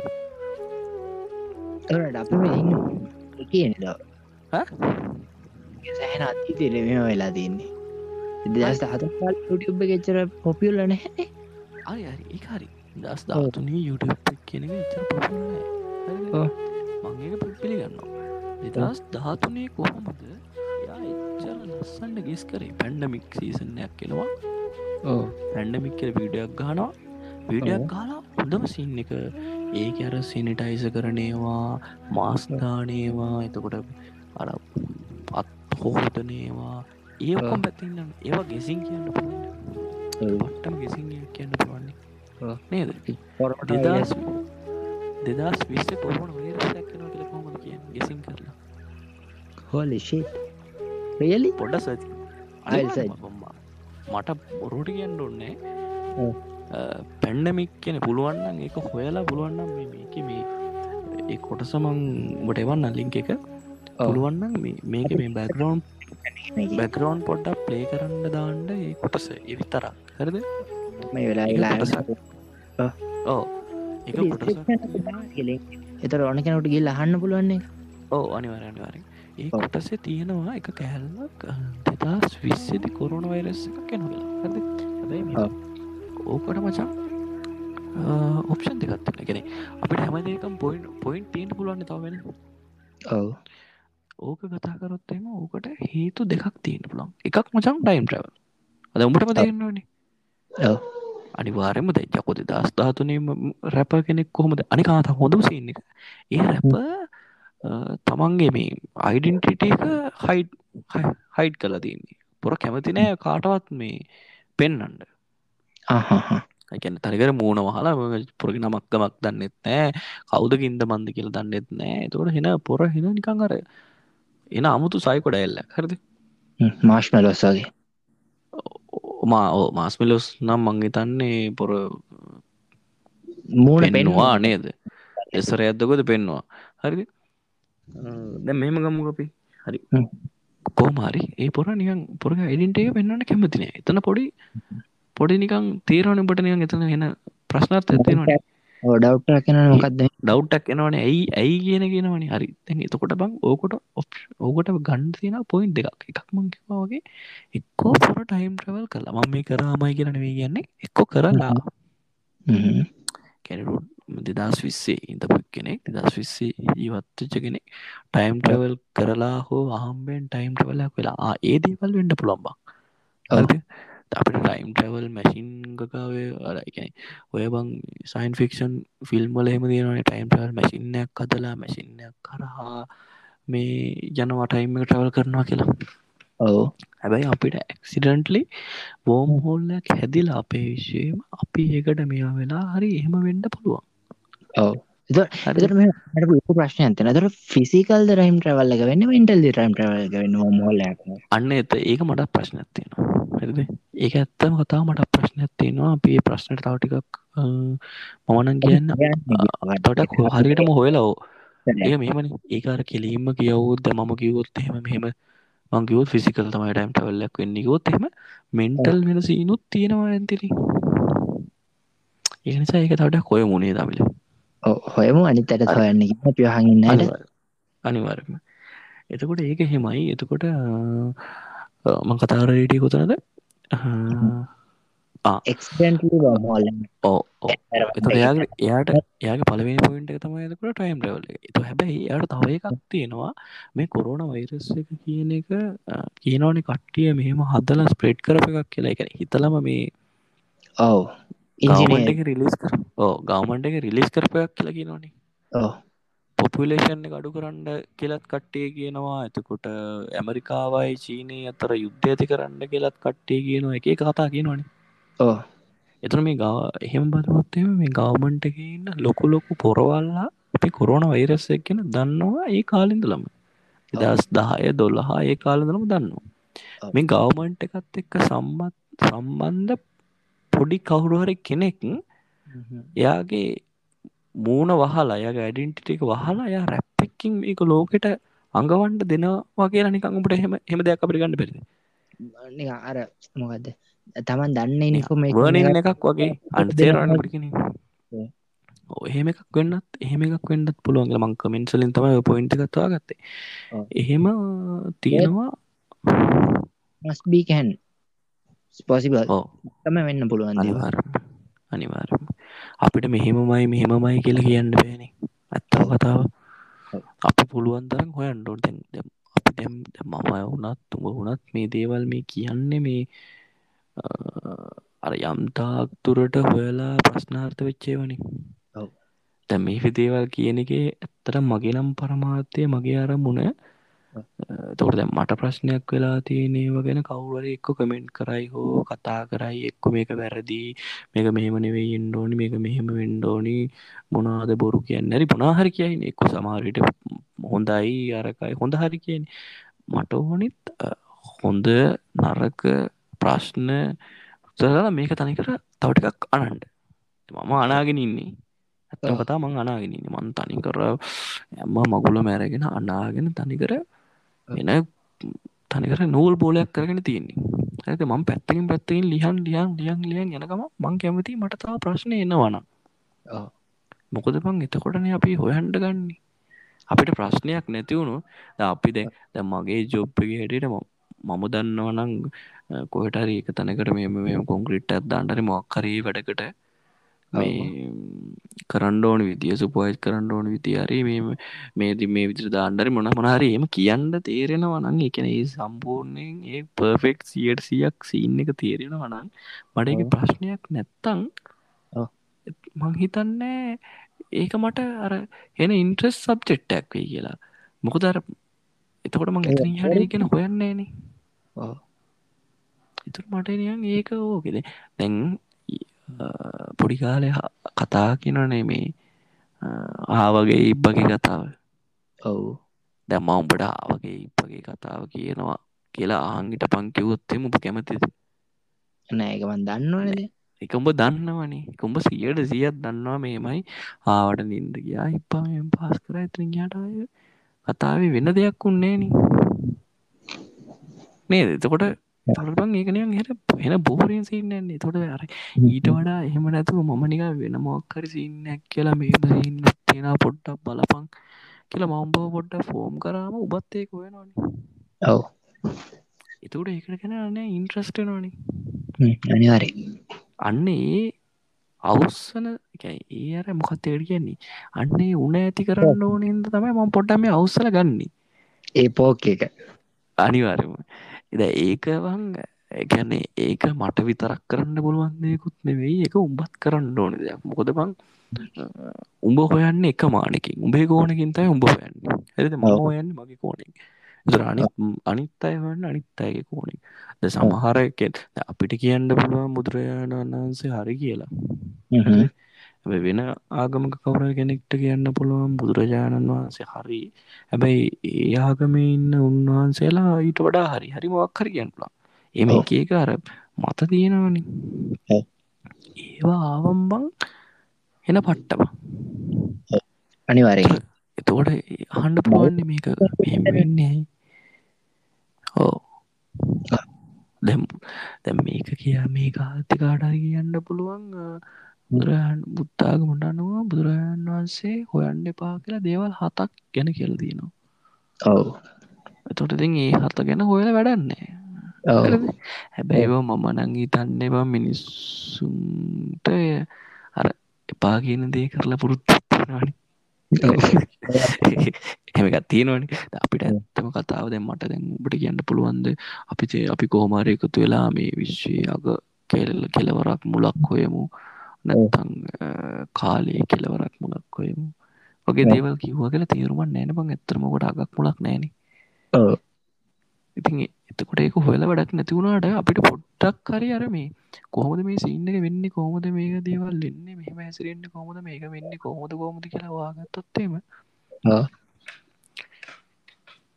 කියනද සෑහන අති තෙරම වෙලා තින්නේ දෙදස් දහත ුටබ ගෙච්චර පොපියල්ල නැහැ අරි ඒ හරි. දස් දහතුනේ YouTube කියන එච්චර පො මංගේක පිළිගන්නවා. දෙදස් දහතුනේ කොහොමද එච්චර ලස්සන්ට ගෙස් කරේ. පැන්ඩමික් සීසනයක් කෙනවා පැන්ඩමික් කර වීඩියක් ගානවා වීඩියක් කාලා හොඳම සින්න එක. ඒක අර සිනිටයිස කරනේවා මාස්ගානේවා එතකොට අර හෝතනේවා ඒකොම් පැතින්න ඒවා ගෙසින් කියන්න පට්ටම ගෙසින් කියන්න පුළුවන්නේ නේද? දෙදස් දෙදස් විස්ස කොහොන කියල කොමද කිය ගෙසින් කරලා? හෝලිෂි රෙලි පොඩ සති මට බොරෝට කියන්න ඔන්නේ පැන්ඩමික් කියන පුළුවන්න ඒක හොයලා පුළුවන්නම් මේක මේ ඒ කොටසමංට එවන්න ලිංක එක පුළුවන්නම් මේක මේ බැග්‍රවන්් බැග්‍රවන්් [laughs] පොඩ්ඩක් ප්ලේ කරන්න දාන්න ඒ කොටස එවිතරක් හරද? මේ වෙලා ඕ එතර ඕන කෙනට ගිල් අහන්න පුළුවන්නේ ඕ අනිවර අනිවාර ඒ. කොටසේ තියෙනවා එක කෑල්ලක් දෙදස් විස්සදි කොරුණ වෛරස් කෙනවෙලා හැද. ඕකට මචන් ඔප්ෂන් දෙකත්වන්න ගෙන අපිට හැමදකම් පොයින් පොයින්් තීන්ට පුළුවන් තවෙන ඔව ඕක කතා කරොත්තම ඕකට හේතු දෙකක් තියෙන පුළන් එකක් මචන් ටයිම් ්‍රවල් අද උඹටම ඔව. අනිවාරයම ද යකොද දස්ධාතුනේ රැප කෙනෙක් කොහොමද? අනිකාත හොඳම සින්න එක. ඒ රැප තමන්ගේ මේ අයිඩෙන්ටිට එක හයිඩ් හයිඩ් කලා තින්නේ පොර කැමති නෑ කාටවත් මේ පෙන්නන්ඩ ගැන තනිකර මූුණ වහලා පොරග නමක්කමක් දන්නෙත් නෑ. කවුදකින්ද මන්ද කියල දන්නෙත් නෑ. තොට හෙන පොර හෙන නිකං අර එන අමුතු සයිකොඩ එල්ල. හරද? මාශ් මලොස්සගේ මා ඕ මාස්මිලොස් නම් මංගේ තන්නේ පොර මූුණ පෙන්වා නේද? එසර ඇදකොද පෙන්වා හරි දැ මෙම ගම්මු අපි. හරි. කෝමාරි ඒ පොර නිකන් පොරග එඩින්ට එක පෙන්න්නට කැමතින එතන පොඩි පොඩි නිකං තේරවන නිකන් එතන එන ප්‍රශ්නර්ත ඇතිනට ඩව්ට කෙන මොකක්ද ඩව්ටක් එනවන. ඇයි ඇයි කියන කියෙනවනි හරි. තැන් එතකොට බං ඕකොට ඕකට ගණ්ඩ තියෙන පොයින්් දෙකක්. එකක් මංකිවාගේ එක්කෝ පොර ටයිම් ්‍රවල් කලා මම මේ කරාමයි කියනවේ කියන්නේ. එක්කො කරලා කැනරුන් දෙදස් විස්සේ ඉඳපු කෙනෙක් දෙදස් විස්සේ ජීවත්තච්ච කෙනෙක් ටයිම් ට්‍රවල් කරලා හෝ අහම්බෙන් ටයිම් ටවලක් වෙලා. ඒ දේවල් වෙන්ඩ පුළොම්බක්. අපිට ටයිම් ට්‍රවල් මැසින්ගකාවේ අරයි ඔය බං සයින් ෆික්ෂන් ෆිල්ම්වල හෙම තියෙනවන ටයිම් ටවල් මැසින්නයක් කදලා මැසින්නයක් කරහා මේ ජනවටයිම ටවල් කරනවා කියලා. ඔව. හැබැයි අපිට ඇක්සිඩන්ටලි වෝම් හෝල්ලයක් හැදිලා අපේ විශ්වයම අපි ඒකට මේවා වෙලා හරි එහෙම වෙන්ඩ පුළුවන්. ඔව හරි. ට ප්‍රශ්න ඇතන තර ෆිසිකල් රයිම් ට්‍රවල්ල වෙන්න ඉන්ටල් රයිම් ට්‍රවල් වෙන්න? මොල්ලක් අන්න එත ඒක මටත් ප්‍රශ්නයක් තියෙනවා. හරිද? ඒක ඇත්තම කතා මට ප්‍රශ්නයක් තියෙනවා. අපේ ප්‍රශ්නට තවටිකක් මමනන් කියන්න තොටක් හරියටම හොයලෝ ඒ මෙමන ඒකාර කෙලීම කියවුද්ද මම කිවොත් එහෙම මෙහෙම මංකිවොත් ෆිසිකල් තමයි ටයිම් ටවල්ලක් වෙන්න. ගොත් එහෙම මෙන්ටල් වෙන සීනුත් තියෙනවා ඇතිරි ඒනිසා ඒක තවට කොය මුණේ දමිල හොයම. අනිතට හොයන්න පියහඟන්න අනිවාර්ම එතකොට ඒක හෙමයි. එතකොට මං කතාර රේටිය කොතනද එයාට එයාගේ පලවෙනි පොයින්ට තමයිකට ටයිම් ලවල එතු හැබැයි එයට තව එකක් තියෙනවා. මේ කොරුණ වෛරස් එක කියන එක කියනවන කට්ටිය මෙහෙම හදල ස්ප්‍රේඩ් කරප එකක් කියලා. එක හිතලම මේ ඔව ගවමන්ට එක රිලිස් කර ඕ ගවමන්ට එක රිලිස් කරපයක් කියලා කියනවනේ. පොපුලේෂන් එක අඩු කරන්න කෙලත් කට්ටේ කියනවා. එතකොට ඇමරිකාවයි චීනය අතර යුද්ධ ඇති කරන්න කෙලත් කට්ටේ කියනවා. එක කතා කියනවනේ. ඕ එතන මේ ගව එහෙම බදවත්තම මේ ගවමන්ට එක ඉන්න ලොකු ලොකු පොරවල්ලා අපි කොරෝන වෛරස් එක් කියෙන දන්නවා ඒ කාලින්දලම දස් දහය දොල්ලහා ඒ කාලදලම දන්නවා. මේ ගවමන්ට එකත් එක්ක සම්බත් සම්බන්ධ පොඩි කවුරුහරි කෙනෙක් එයාගේ මූුණ වහලා ය ඇඩින්ටිට එක වහලා ය රැප්පෙක්කින් මේක ලෝකෙට අඟවන්ට දෙනවා කියලා නිකංගට හෙම හෙම දෙයක් අපිට ගන්න පෙරද අර මොකක්ද තමන් දන්න නිකොම එකක් වගේ අන්තේරන්න පිකින. එහෙම එකක් වෙන්නත් එහෙම එකක් වෙන්නත් පුළුවන්ගේ මං කමෙන්සලින් තමයි පොයින්ට කත්වා ගත්තේ. එහෙම තියෙනවා. මස්බී ඕ තම වෙන්න පුළුවන්. අනිවාර් අනිවාරම අපිට මෙහෙමමයි මෙහෙමමයි කියලා කියන්න බෑනේ. ඇත්තාව කතාව. අපි පුළුවන් තරම් හොයන්ඩෝ දැම් අපි දැම් මම වුනත් තුඹ වුනත් මේ දේවල් මේ කියන්නේ මේ අර යම්තාක් තුරට හොයලා ප්‍රශ්නාර්ථ වෙච්චේ වනි. දැ මේ දේවල් කියන එක ඇත්තට මගේ නම් පරමාර්ථය මගේ අර මුණ තොට දැ මට ප්‍රශ්නයක් වෙලා තියනේව ගැන කවුවර එක්ක කමෙන්ට් කරයි හෝ කතා කරයි එක්ක මේක වැරදිී මේක මෙහෙම නෙවෙයි එන්ඩෝනි මේක මෙහෙම වෙන්ඩෝනි මොනාද බොරු කියන්න ඇරි පුනාහරි කියයින එක්ක සමාරිට හොඳයි අරකයි හොඳ හරි කියන මට ඕනිත් හොඳ නරක ප්‍රශ්න උත්තරලා මේක තනිකර තවටිකක් අනන්ඩ. මම අනාගෙන ඉන්නේ. ඇත්තම. කතා මං අනාගෙනන්නේ මන් තනි කර ඇම්ම මගුල මෑරගෙන අනාගෙන තනිකර එන තනිකර නූල් බෝලයක් කරගෙන තියෙන්නේ. ඇත මං පැත්තකින් පැත්තකින් ලියන් ලියන් ලියන් ලියන් යනකම මං කැමති මට තාව ප්‍රශ්නය එන්නවන ඔව්. මොකද පං එතකොටන අපි හොයන්ඩ ගන්නේ. අපිට ප්‍රශ්නයක් නැතිවුණු අපි දැ දැ මගේ ජොබ්පගේ හැටියට මම දන්නවනං කොහටරි එක තැනකට මේ කොංක්‍රිට් ඇත් දාන්නරි මොක්කරී වැඩකට මේ කරන්න ඕන විදිිය සුපෝයිස් කරන්න ඕන විතිහරි මේ මේදි මේ විදිර දාන්නරි මොන මනහරි එම කියන්න තේරෙන වනන් එකන ඒ සම්පූර්ණයෙන් ඒ පර්ෆෙක්් සියට සියක් සින්න එක තේරෙන වනන් මට එක ප්‍රශ්නයක් නැත්තං මං හිතන්නේ ඒක මට අර එන ඉන්ට්‍රෙස් සබ්ජෙට්ටක් වේ කියලා. මොකදර එතකොට මං එතන හට කියෙන හොයන්නේන එතුර මට නියන් ඒක ඕකෙද දැන් පොඩිකාලය කතා කියනනේ මේ ආවගේ ඉබ්බගේ කතාව. ඔවු. දැම්ම උඹට ආවගේ ඉපගේ කතාව කියනවා කියලා ආංගිට පංකිවොත්තෙම උප කැමතිද? නෑකමන් දන්නවනද එකඹ දන්නවනේ කුඹ සියට සියත් දන්නවා මේමයි. ආවට නින්ද ගියා. ඉපා පාස් කර. ඇතරියාට අය කතාවේ වෙන දෙයක් උන්නේන නේද? එතකොට තලබන් ඒකනයන් හට එන බෝරෙන් සින්නන්නේ තොට අර ඊට වඩා එහෙම නැතුව මමනික වෙන මොක්කරි සින්නක් කියලා මේම සින්න තියෙන පොට්ටක් බලපං කියලා මම්බව පොඩ්ඩ ෆෝම් කරාම උබත්තයක වෙනවාන ඔව. එතුට ඒකට කෙනන්න ඉන්ට්‍රස්ට නොනි අනිවාරය අන්න ඒ අවස්සන ඒ අර මොකත්තේට කියන්නේ? අන්නේ උන ඇති කරන්න ඕනෙන්ද තමයි මම පොට්ටම අවස්සල ගන්නේ. ඒ පෝක එක. අනිවාරම එද ඒකවන් ගැන්නේ ඒක මට විතරක් කරන්න පුළුවන්දයකුත් නෙවෙයි එක උඹත් කරන්න ඕන දෙයක්. මොකද බං උඹ හොයන්න එක මානකින්. උඹේ කෝනකින් තයි උඹ හොයන්න. ඇද ම හොයන්න මගේ කෝනෙක් අනි අනිත් අය වන්න අනිත් අයගේ කෝනෙක් ද සමහරකෙන් අපිට කියන්න පුළුවන් බුදුරජාණන් වහන්සේ හරි කියලා වෙන ආගමක කවර කෙනෙක්ට කියන්න පුළුවන් බුදුරජාණන් වහන්සේ හරි. හැබැයි ඒ ආගම ඉන්න උන්වහන්සේලා ඊට වඩා හරි හරි මොක් හරි කියන්නලා එම එකක අර මත තියෙනවනි. ඒවා ආවම්බං එන පට්ටම. අනිවාරය එතෝට හන්ඩ පුළුවන්නේ මේක වෙන්නේ ඕ දැම් දැම් මේක කියා මේ කාතිකාටරි කියන්න පුළුවන් බුදුරහන් බුත්තාග මොටන්නවා බුදුරජාණන් වහන්සේ හොයන්න එපා කියලා දේවල් හතක් ගැන කියල දනවා ඔව්. එතොට ඉතින් ඒ හත ගැන හොයල වැඩන්නේ. හැබැයිව මම නංගී තන්න එවා මිනිස්සුන්ට අර එපා කියන දේ කරලා පුරුත්තුවානි එමකත් තියෙනවනි. අපිට ඇත්තම කතාව දැන් මට දැන් උබට කියන්න පුළුවන්ද? අපිතේ අපි කෝමාරය එකතු වෙලා මේ විශ්වය අග කෙල්ල කෙලවරක් මුලක් හොයමු නැත්තං කාලය කෙලවරක් මුලක් හොයමු. ඔගේ දේවල් කිව්ව කියලා තේරුමන් නෑන. බං ඇත්තරමකොට අගක් මුලක් නෑන. ඉතින් එතකොට ඒක හොල වැඩක් නැතිවුණට අපිට පොඩ්ඩක් හරි අර මේ කොහොමද මේ සින්න එක වෙන්න? කොහොමද මේක දේවල් එන්න මෙහම ඇසිරෙන්න්න කොහොමද? මේක වෙන්න කොහොමද කොමද කියලා වාගත්තොත්තේම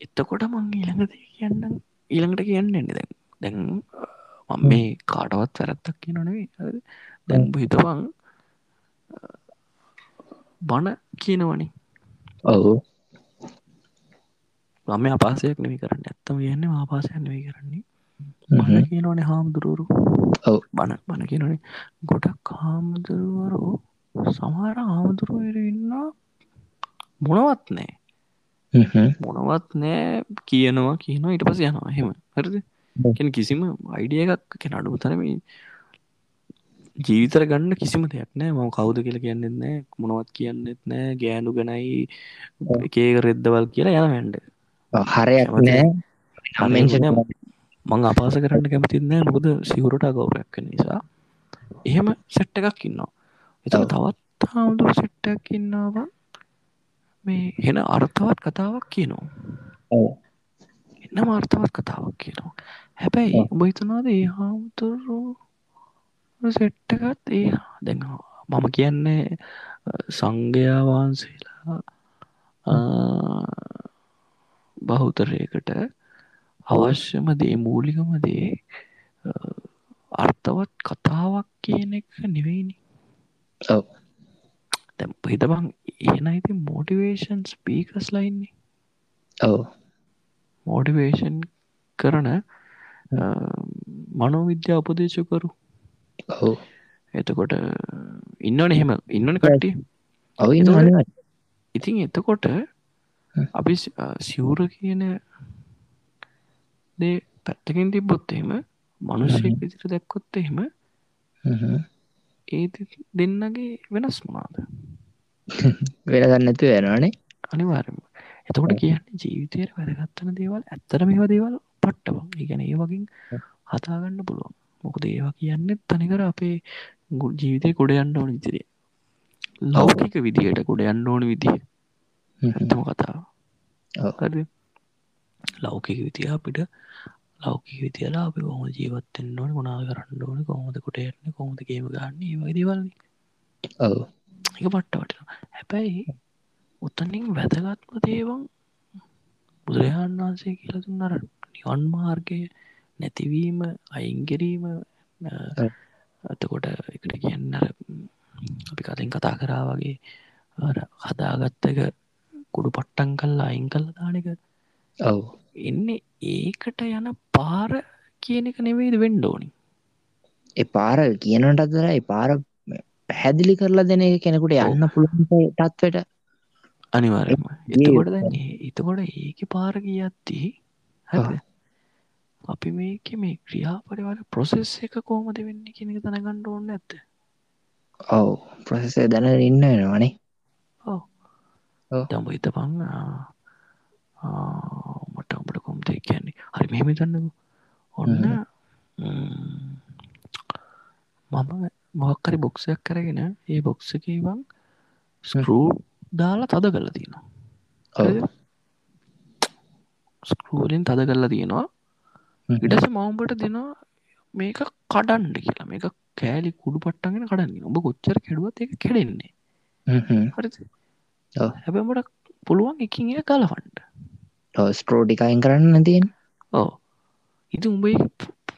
එතකොට මං ඊළඟද කියන්න ඊළඟට කියන්න එන්න දැන් දැන් මම මේ කාටවත් වැරත්තක් කිය නොනෙවේ දැන් හිතවන් බණ කියනවනේ. ඔවු. මම අපාසයක් නෙවි කරන්න. ඇත්තම කියන්න ආපාසයක් නෙවී කරන්නේ. බණ කියනවනේ හාමුදුරුවරු. ඔව්. බණ බණ කියනනේ ගොඩක් හාමුදුරුවරු සමහර හාමුදුරුවර ඉන්න මොනවත් නෑ. මොනවත් නෑ කියනවා කියනවා ඊට පස යනවා. හෙම හරිද? කිසිම අයිඩිය එකක් කෙන අඩුම තරම ජීවිතර ගන්න කිසිම දෙයක් නෑ. ම කවුද කියල කියන්නෙත් නෑ. මොනවත් කියන්නෙත් නෑ. ගෑනු ගැනයි එකේක රෙද්දවල් කියලා යන හැන්ඩ. හරයක් නෑ. මං අපාස කරන්න කැමතින්නෑ මොකද සිවුරට ගෞරයක් නිසා. එහෙම සෙට්ට එකක් ඉන්නවා. එතක තවත් හාමුදුර සෙට්ටක් ඉන්නවා. මේ හෙන අර්ථවත් කතාවක් කියනවා. එන්න අර්ථවත් කතාවක් කියනවා. හැබැයි උබහිතනාද ඒ හාමුදුරු සෙට්ටකත් ඒ දැන් මම කියන්නේ සංඝයා වහන්සේලා බහුතරයකට අවශ්‍යම දේ මූලිකම දේ අර්ථවත් කතාවක් කියන එක නෙවෙයිනි. දැම් හිතබං ඒන ඉති මෝටිවේෂන් ස්පීකස් ලයින්නේ ඔව. මෝටිවේෂන් කරන මනෝවිද්‍යා උපදේශකරු ඔවු එතකොට ඉන්නන එහෙම. ඉන්නන කට්ටිය? ඔව ඉතින් එතකොට අපි සිවුර කියන දේ පැත්තකින් තිබ්බොත් එහෙම මනුෂ්‍යයෙක් විදිහට දැක්කොත් එහෙම ඒ දෙන්නගේ වෙනස් මොනාද [laughs] වෙනදන්න නැතු වෙනවානේ අනිවාර්යම එතකොට කියන්නේ ජීවිතයට වැදගත්තන දේවල් ඇත්තට මේවා දේවල් පට්ටබම්. ඉගැන ඒ වගින් හතාගන්න පුළුවන් මොකද ඒවා කියන්න? තනිකර අපේ ජීවිතය ගොඩ යන්න ඕන ඉතිරේ ලෞකික විදිහයට ගොඩ යන්න ඕන විදිහ. ඇතම කතාව. ලෞකික විතිය අපිට ලෞකික විතියලා අපි කොහොම ජීවත්තෙන් ඕන මොනා කරන්න ඕන කොහොමද කොට යන්න කොහොමද ගේම ගන්න වගේ දේවල්න්නේ ඔව. එක පට්ටවට හැබැයි උත්තනින් වැදගත්ම දේවන් බුදුරජාණන් වහන්සේ කියල දුන්නර නිවන් මාර්ගය නැතිවීම අයිංගෙරීම අතකොට එකට කියන්න අපි කතින් කතා කරා වගේ හදාගත්තක කුඩු පට්ටන් කල්ලා අයින් කල්ල දානක ඔව්. එන්නේ ඒකට යන පාර කියන එක නෙවෙයිද වෙන්ඩෝනි ඒ පාර කියනට අතර පාර පැහැදිලි කරලා දෙන කෙනෙකුට යන්න පුළුවන් තත්වට අනිවාර්යම එතකොට දැන්නේ එතකොට ඒක පාර කියත්ති හ අපි මේක මේ ක්‍රියාපරිවල ප්‍රොසෙස් එක කෝමද වෙන්න කෙනෙක තැනගණ්ඩ ඕන්න ඇත්ත ඔව් ප්‍රසෙසේ දැන ඉන්න වෙනවානේ තඹ හිත පං මට ඔබට කොම්ද කියන්නේ? හරි මෙහෙම තන්නක ඔන්න මම මොක්කරි බොක්සයක් කරගෙන ඒ බොක්සකවන් ස්කරූ දාලා තද කරලා තියෙනවා. ස්කරූලින් තද කරලා තියෙනවා ඉඩස මවම්බට දෙනවා මේක කඩන්ඩ කියලා. මේක කෑලි කුඩු පට්ටගෙන කඩන්න ඔබ කොච්චර කෙඩුවත් එක කෙඩෙන්නේ හැබැමට පුළුවන් එකින් එය කලෆන්ඩ ස්ට්‍රෝඩිකයින් කරන්න තියෙන් ඕ ඉති උඹේ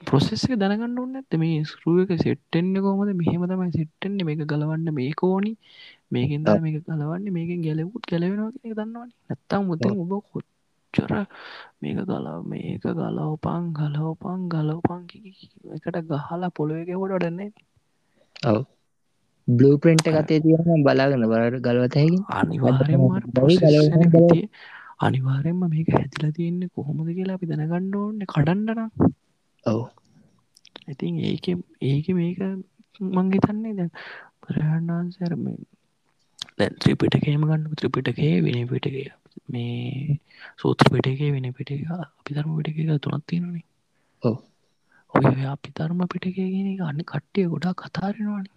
ප්‍රොසෙස් එක දැනගන්න ඕන්න ඇත මේ ස්කරුව එක සෙට්ටෙන්න්න කොමද මෙහෙම තමයි සෙට්ටෙන්න්නේ මේක ගලවන්න මේ කෝනි මේකෙන් මේක ගලවන්න. මේකෙන් ගැලවුත් ගැලවෙනවා දන්නවන. නැත්තම් මුතින් ඔබ කොච්චර මේක ගලා මේක ගලවපං ගලවපං ගලවපං එකට ගහලා පොළොවක හොට ඩන්නේ ඔව. බ්ලූ ප්‍රින්ට් එකතේ තියෙන බලාගන්න බලට ගලවතහැකි අනිවාර්යම අනිවාරෙන්ම මේක හැතිලා තියෙන්නේ කොහොමද කියලා අපි දැනගණ්ඩ ඕන්න කඩන්ඩන ඔව. ඉතින් ඒක ඒක මේක මංගේ තන්නේ දැ පරහන්නාන්සරම දැන් ත්‍රිපිටකේම ගන්න ත්‍රිපිටකේ විනි පිටක මේ සූත්‍ර පිටකේ වෙන පිට අපි ධර්ම පිටක තුනත් තියෙනනේ ඔය අපි ධර්ම පිටකගෙන අන්න කට්ටිය ගොඩා කතාරෙනවානි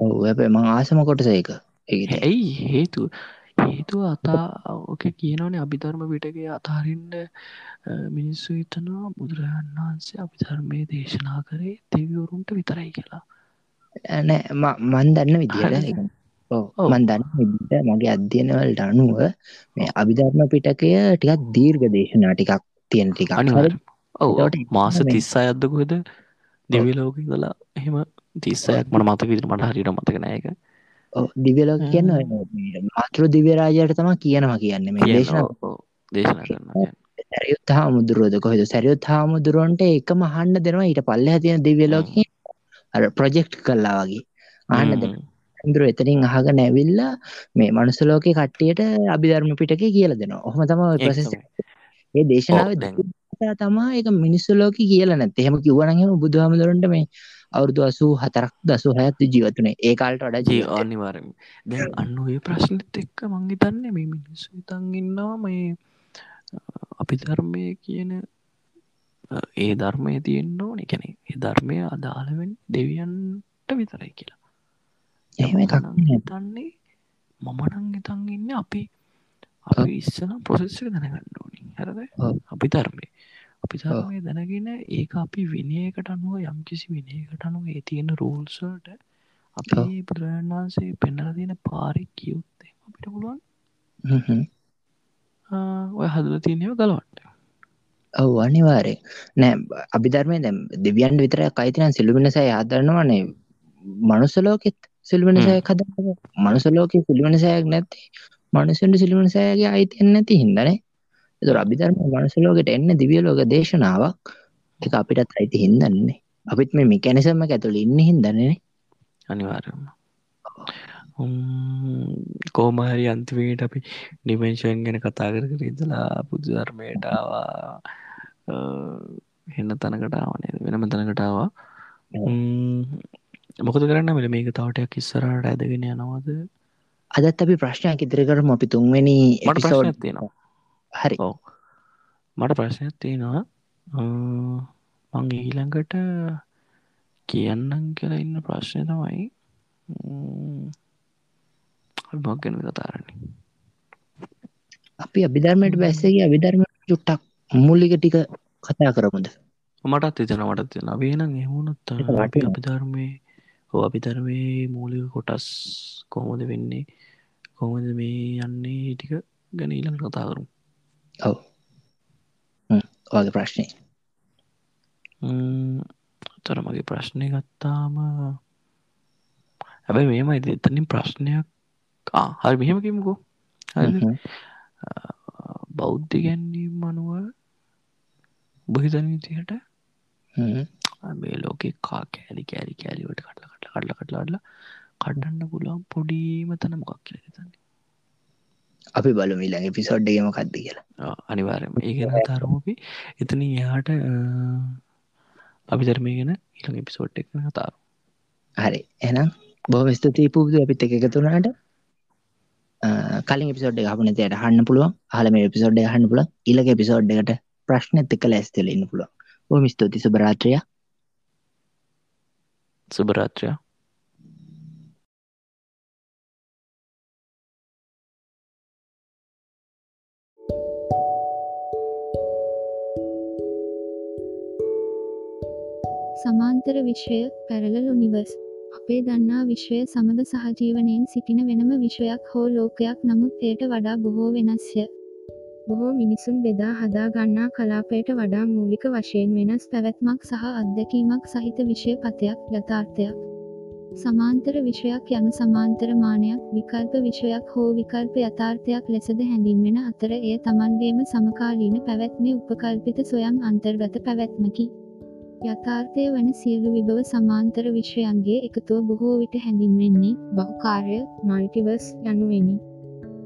ඔව ඇබ ම ආසම කොටස එක ඇයි හේතු හේතුව අතා ඕක කියනවනේ අභිධර්ම පිටගේ අතාරින්ට මිනිස්සු හිතනවා බුදුරජාන් වහන්සේ අභිධර්මය දේශනා කරේ දෙවිවරුන්ට විතරයි කියලා. නෑ මන් දන්න විදිහට මන් දන්න මගේ අධ්‍යයනවලට අනුව මේ අභිධර්ම පිටකය ටිකක් දීර්ඝ දේශනා ටිකක් තියෙන ටික ඔව. මාස තිස්ස අයද්දකොද දෙවිලෝක කලා එහෙම තිස්සයක් මට මතක විදිර මට හරිට මතකනයක දිවලෝක කියන්න මාතෘ දිවරාජයට තම කියනවා කියන්න මේ දේශන. දේශනා කරන්න සැරියුත් හාමුදුරුවද කොහෙද? සැරියුත් හාමුදුරුවන්ට එකම හන්න දෙනවා ඊට පල්ල ඇතින දිවලෝක ප්‍රජෙක්් කල්ලා වගේ. ආන්න දෙ ඇඳුර එතරින් අහග නැවිල්ලා මේ මනුසලෝක කට්ටියට අභිධර්ම පිටක කියල දෙනවා. ඔහම තම ප්‍රසෙස් ඒ දේශනාව තමා එක මිනිස්සුලෝක කියල නැත් එහෙම කිවනගම බුදුහාමදුරන්ට මේ අවුරදු අසූ හතරක් දසු හැඇත්තු ජීවතුනේ ඒ කාල්ට වඩ ජී අනිවාරම දැ අන්න ඒ ප්‍රශ්නත් එක්ක මංගිතන්න මේ මිනිස්සු තන් ඉන්නවා මේ අපි ධර්මය කියන ඒ ධර්මය තියෙන්න්න ඕන. එකැන ඒ ධර්මය අදාළවෙන් දෙවියන්ට විතරයි කියලා හිතන්නේ මමනං හිතන් ඉන්න අපි අපි ඉස්සන ප්‍රොසෙස්සක දැනගන්න ඕනි. හැරද? අපි ධර්මය. අපි ධර්මය දැනගෙන ඒ අපි විනයකට අනුව යම් කිසි විනයකට අනුව ඒ තියෙන රූල්සට අපි බුදුරජාණන් වහන්සේ පෙන්නල තියෙන පාරි කියයුත්තේ අපිට පුළුවන්. ඔය හදල තියනව ගලවන්ට ඔව අනිවාරය නෑ අභිධර්මය දැම් දෙවියන්ට විතර කයිතින සිල්ලුමිනසය ආදරන්නවනේ මනුසලෝකෙත් සිල්වනසයක් හද මනුසලෝක සිල්වනසයක් නැති මනුසන්ට සිල්වනසයගේ අයිතියන් නැති හිදනේ එතු අභිධර්ම මනුසලෝකට එන්න දිවියලෝක දේශනාවක්. එක අපිටත් අයිති හින්දන්නේ අපිත් මේ මිකැනිසම්ම ඇතුළ ඉන්න හිදන්නේ අනිවාරම කෝමහරි අන්තිමයට අපි ඩිමේශන් ගැන කතා කර කර ඉදලා පුදු ධර්මයටවා හෙන්න තනකටාවනේ වෙනම තනකටාවා මොකද කරන්න මෙල මේක තවටයක් ඉස්සරට ඇදගෙන යනවාද? අදත් අපි ප්‍රශ්නයක් ඉදිරි කරම. අපි තුන්වැනි මට ප්‍රශ්නයක් තියෙනවා. හරි. ඔව්. මට ප්‍රශ්නයක් තියෙනවා. මං ඊළඟට කියන්නම් කියලා ඉන්න ප්‍රශ්නය තමයි මොක් ගැන කතාරන්නේ අපි අභිධර්මයට බැස්සගේ අභිධර්ම චුට්ටක් මුල්ලික ටික කතා කරමුද? මටත් එතන මටත් තියෙන වේනම් එහුණොත් අපි අභිධර්මය හෝ අභිධර්මය මූලික කොටස් කොහොමද වෙන්නේ? කොහොමද මේ යන්නේ? ටික ගැන ඊළඟ කතා කරු ඔව්. වගේ ප්‍රශ්නය තොර මගේ ප්‍රශ්නය ගත්තාම හැබැයි මේම එතනින් ප්‍රශ්නයක්. හරි මෙහෙමකිමකෝ බෞද්ධ ගැන්නීම් අනුව බහිතන විතිහට මේ ලෝකෙ කා කෑලි කෑලි කෑලිවට කටල කටල කටල කටලාඩල කඩන්න පුළුවන් පොඩීම තන මොකක් කියල තන්නේ අපි බලු මිලඟ පිසෝඩ්ඩගම කක්ද කියලා. අනිවාරම ඒගෙන තරමපි එතන එයාට අපි. ධර්මය ගැන ඉළඟ පිසෝට් එක කතාරු හරි. එනම් බොහම ස්තුතියි පුබද. අපිත් එක එකතුනාට කලින් පිසෝඩ් හපන තයට හන්න පුළුවන්. හලම පිසෝඩ් හන්න පුල ඉලක පිසෝඩ් එකට ප්‍රශ්න එක්ක ලැස්තල ඉන්න පුළුවන්. බොහම ස්තුති සුබරාත්‍රය සුබරාත්‍රයා සමාන්තර විශ්වය පැරලල් උනිවර්ස් අපේ දන්නා විශ්වය සමඟ සහජීවනයෙන් සිටින වෙනම විශ්වයක් හෝ ලෝකයක් නමුත් එයට වඩා බොහෝ වෙනස්ය. බොහෝ මිනිසුන් බෙදා හදා ගන්නා කලාපයට වඩා මූලික වශයෙන් වෙනස් පැවැත්මක් සහ අත්දැකීමක් සහිත විෂය පතයක් යථාර්ථයක්. සමාන්තර විෂයක් යනු සමාන්තර මානයක් විකල්ප විෂයක් හෝ විකල්ප යථාර්ථයක් ලෙසද හැඳින්වෙන අතර එය තමන්ගේම සමකාලීන පැවැත්මේ උපකල්පිත සොයම් අන්තර්ගත පැවැත්මකි. යථාර්ථය වන සියලු විභව සමාන්තර විශ්වයන්ගේ එකතුව බොහෝ විට හැඳින්වෙන්නේ බහුකාර්ය මල්ටිවර්ස් යනුවෙනි.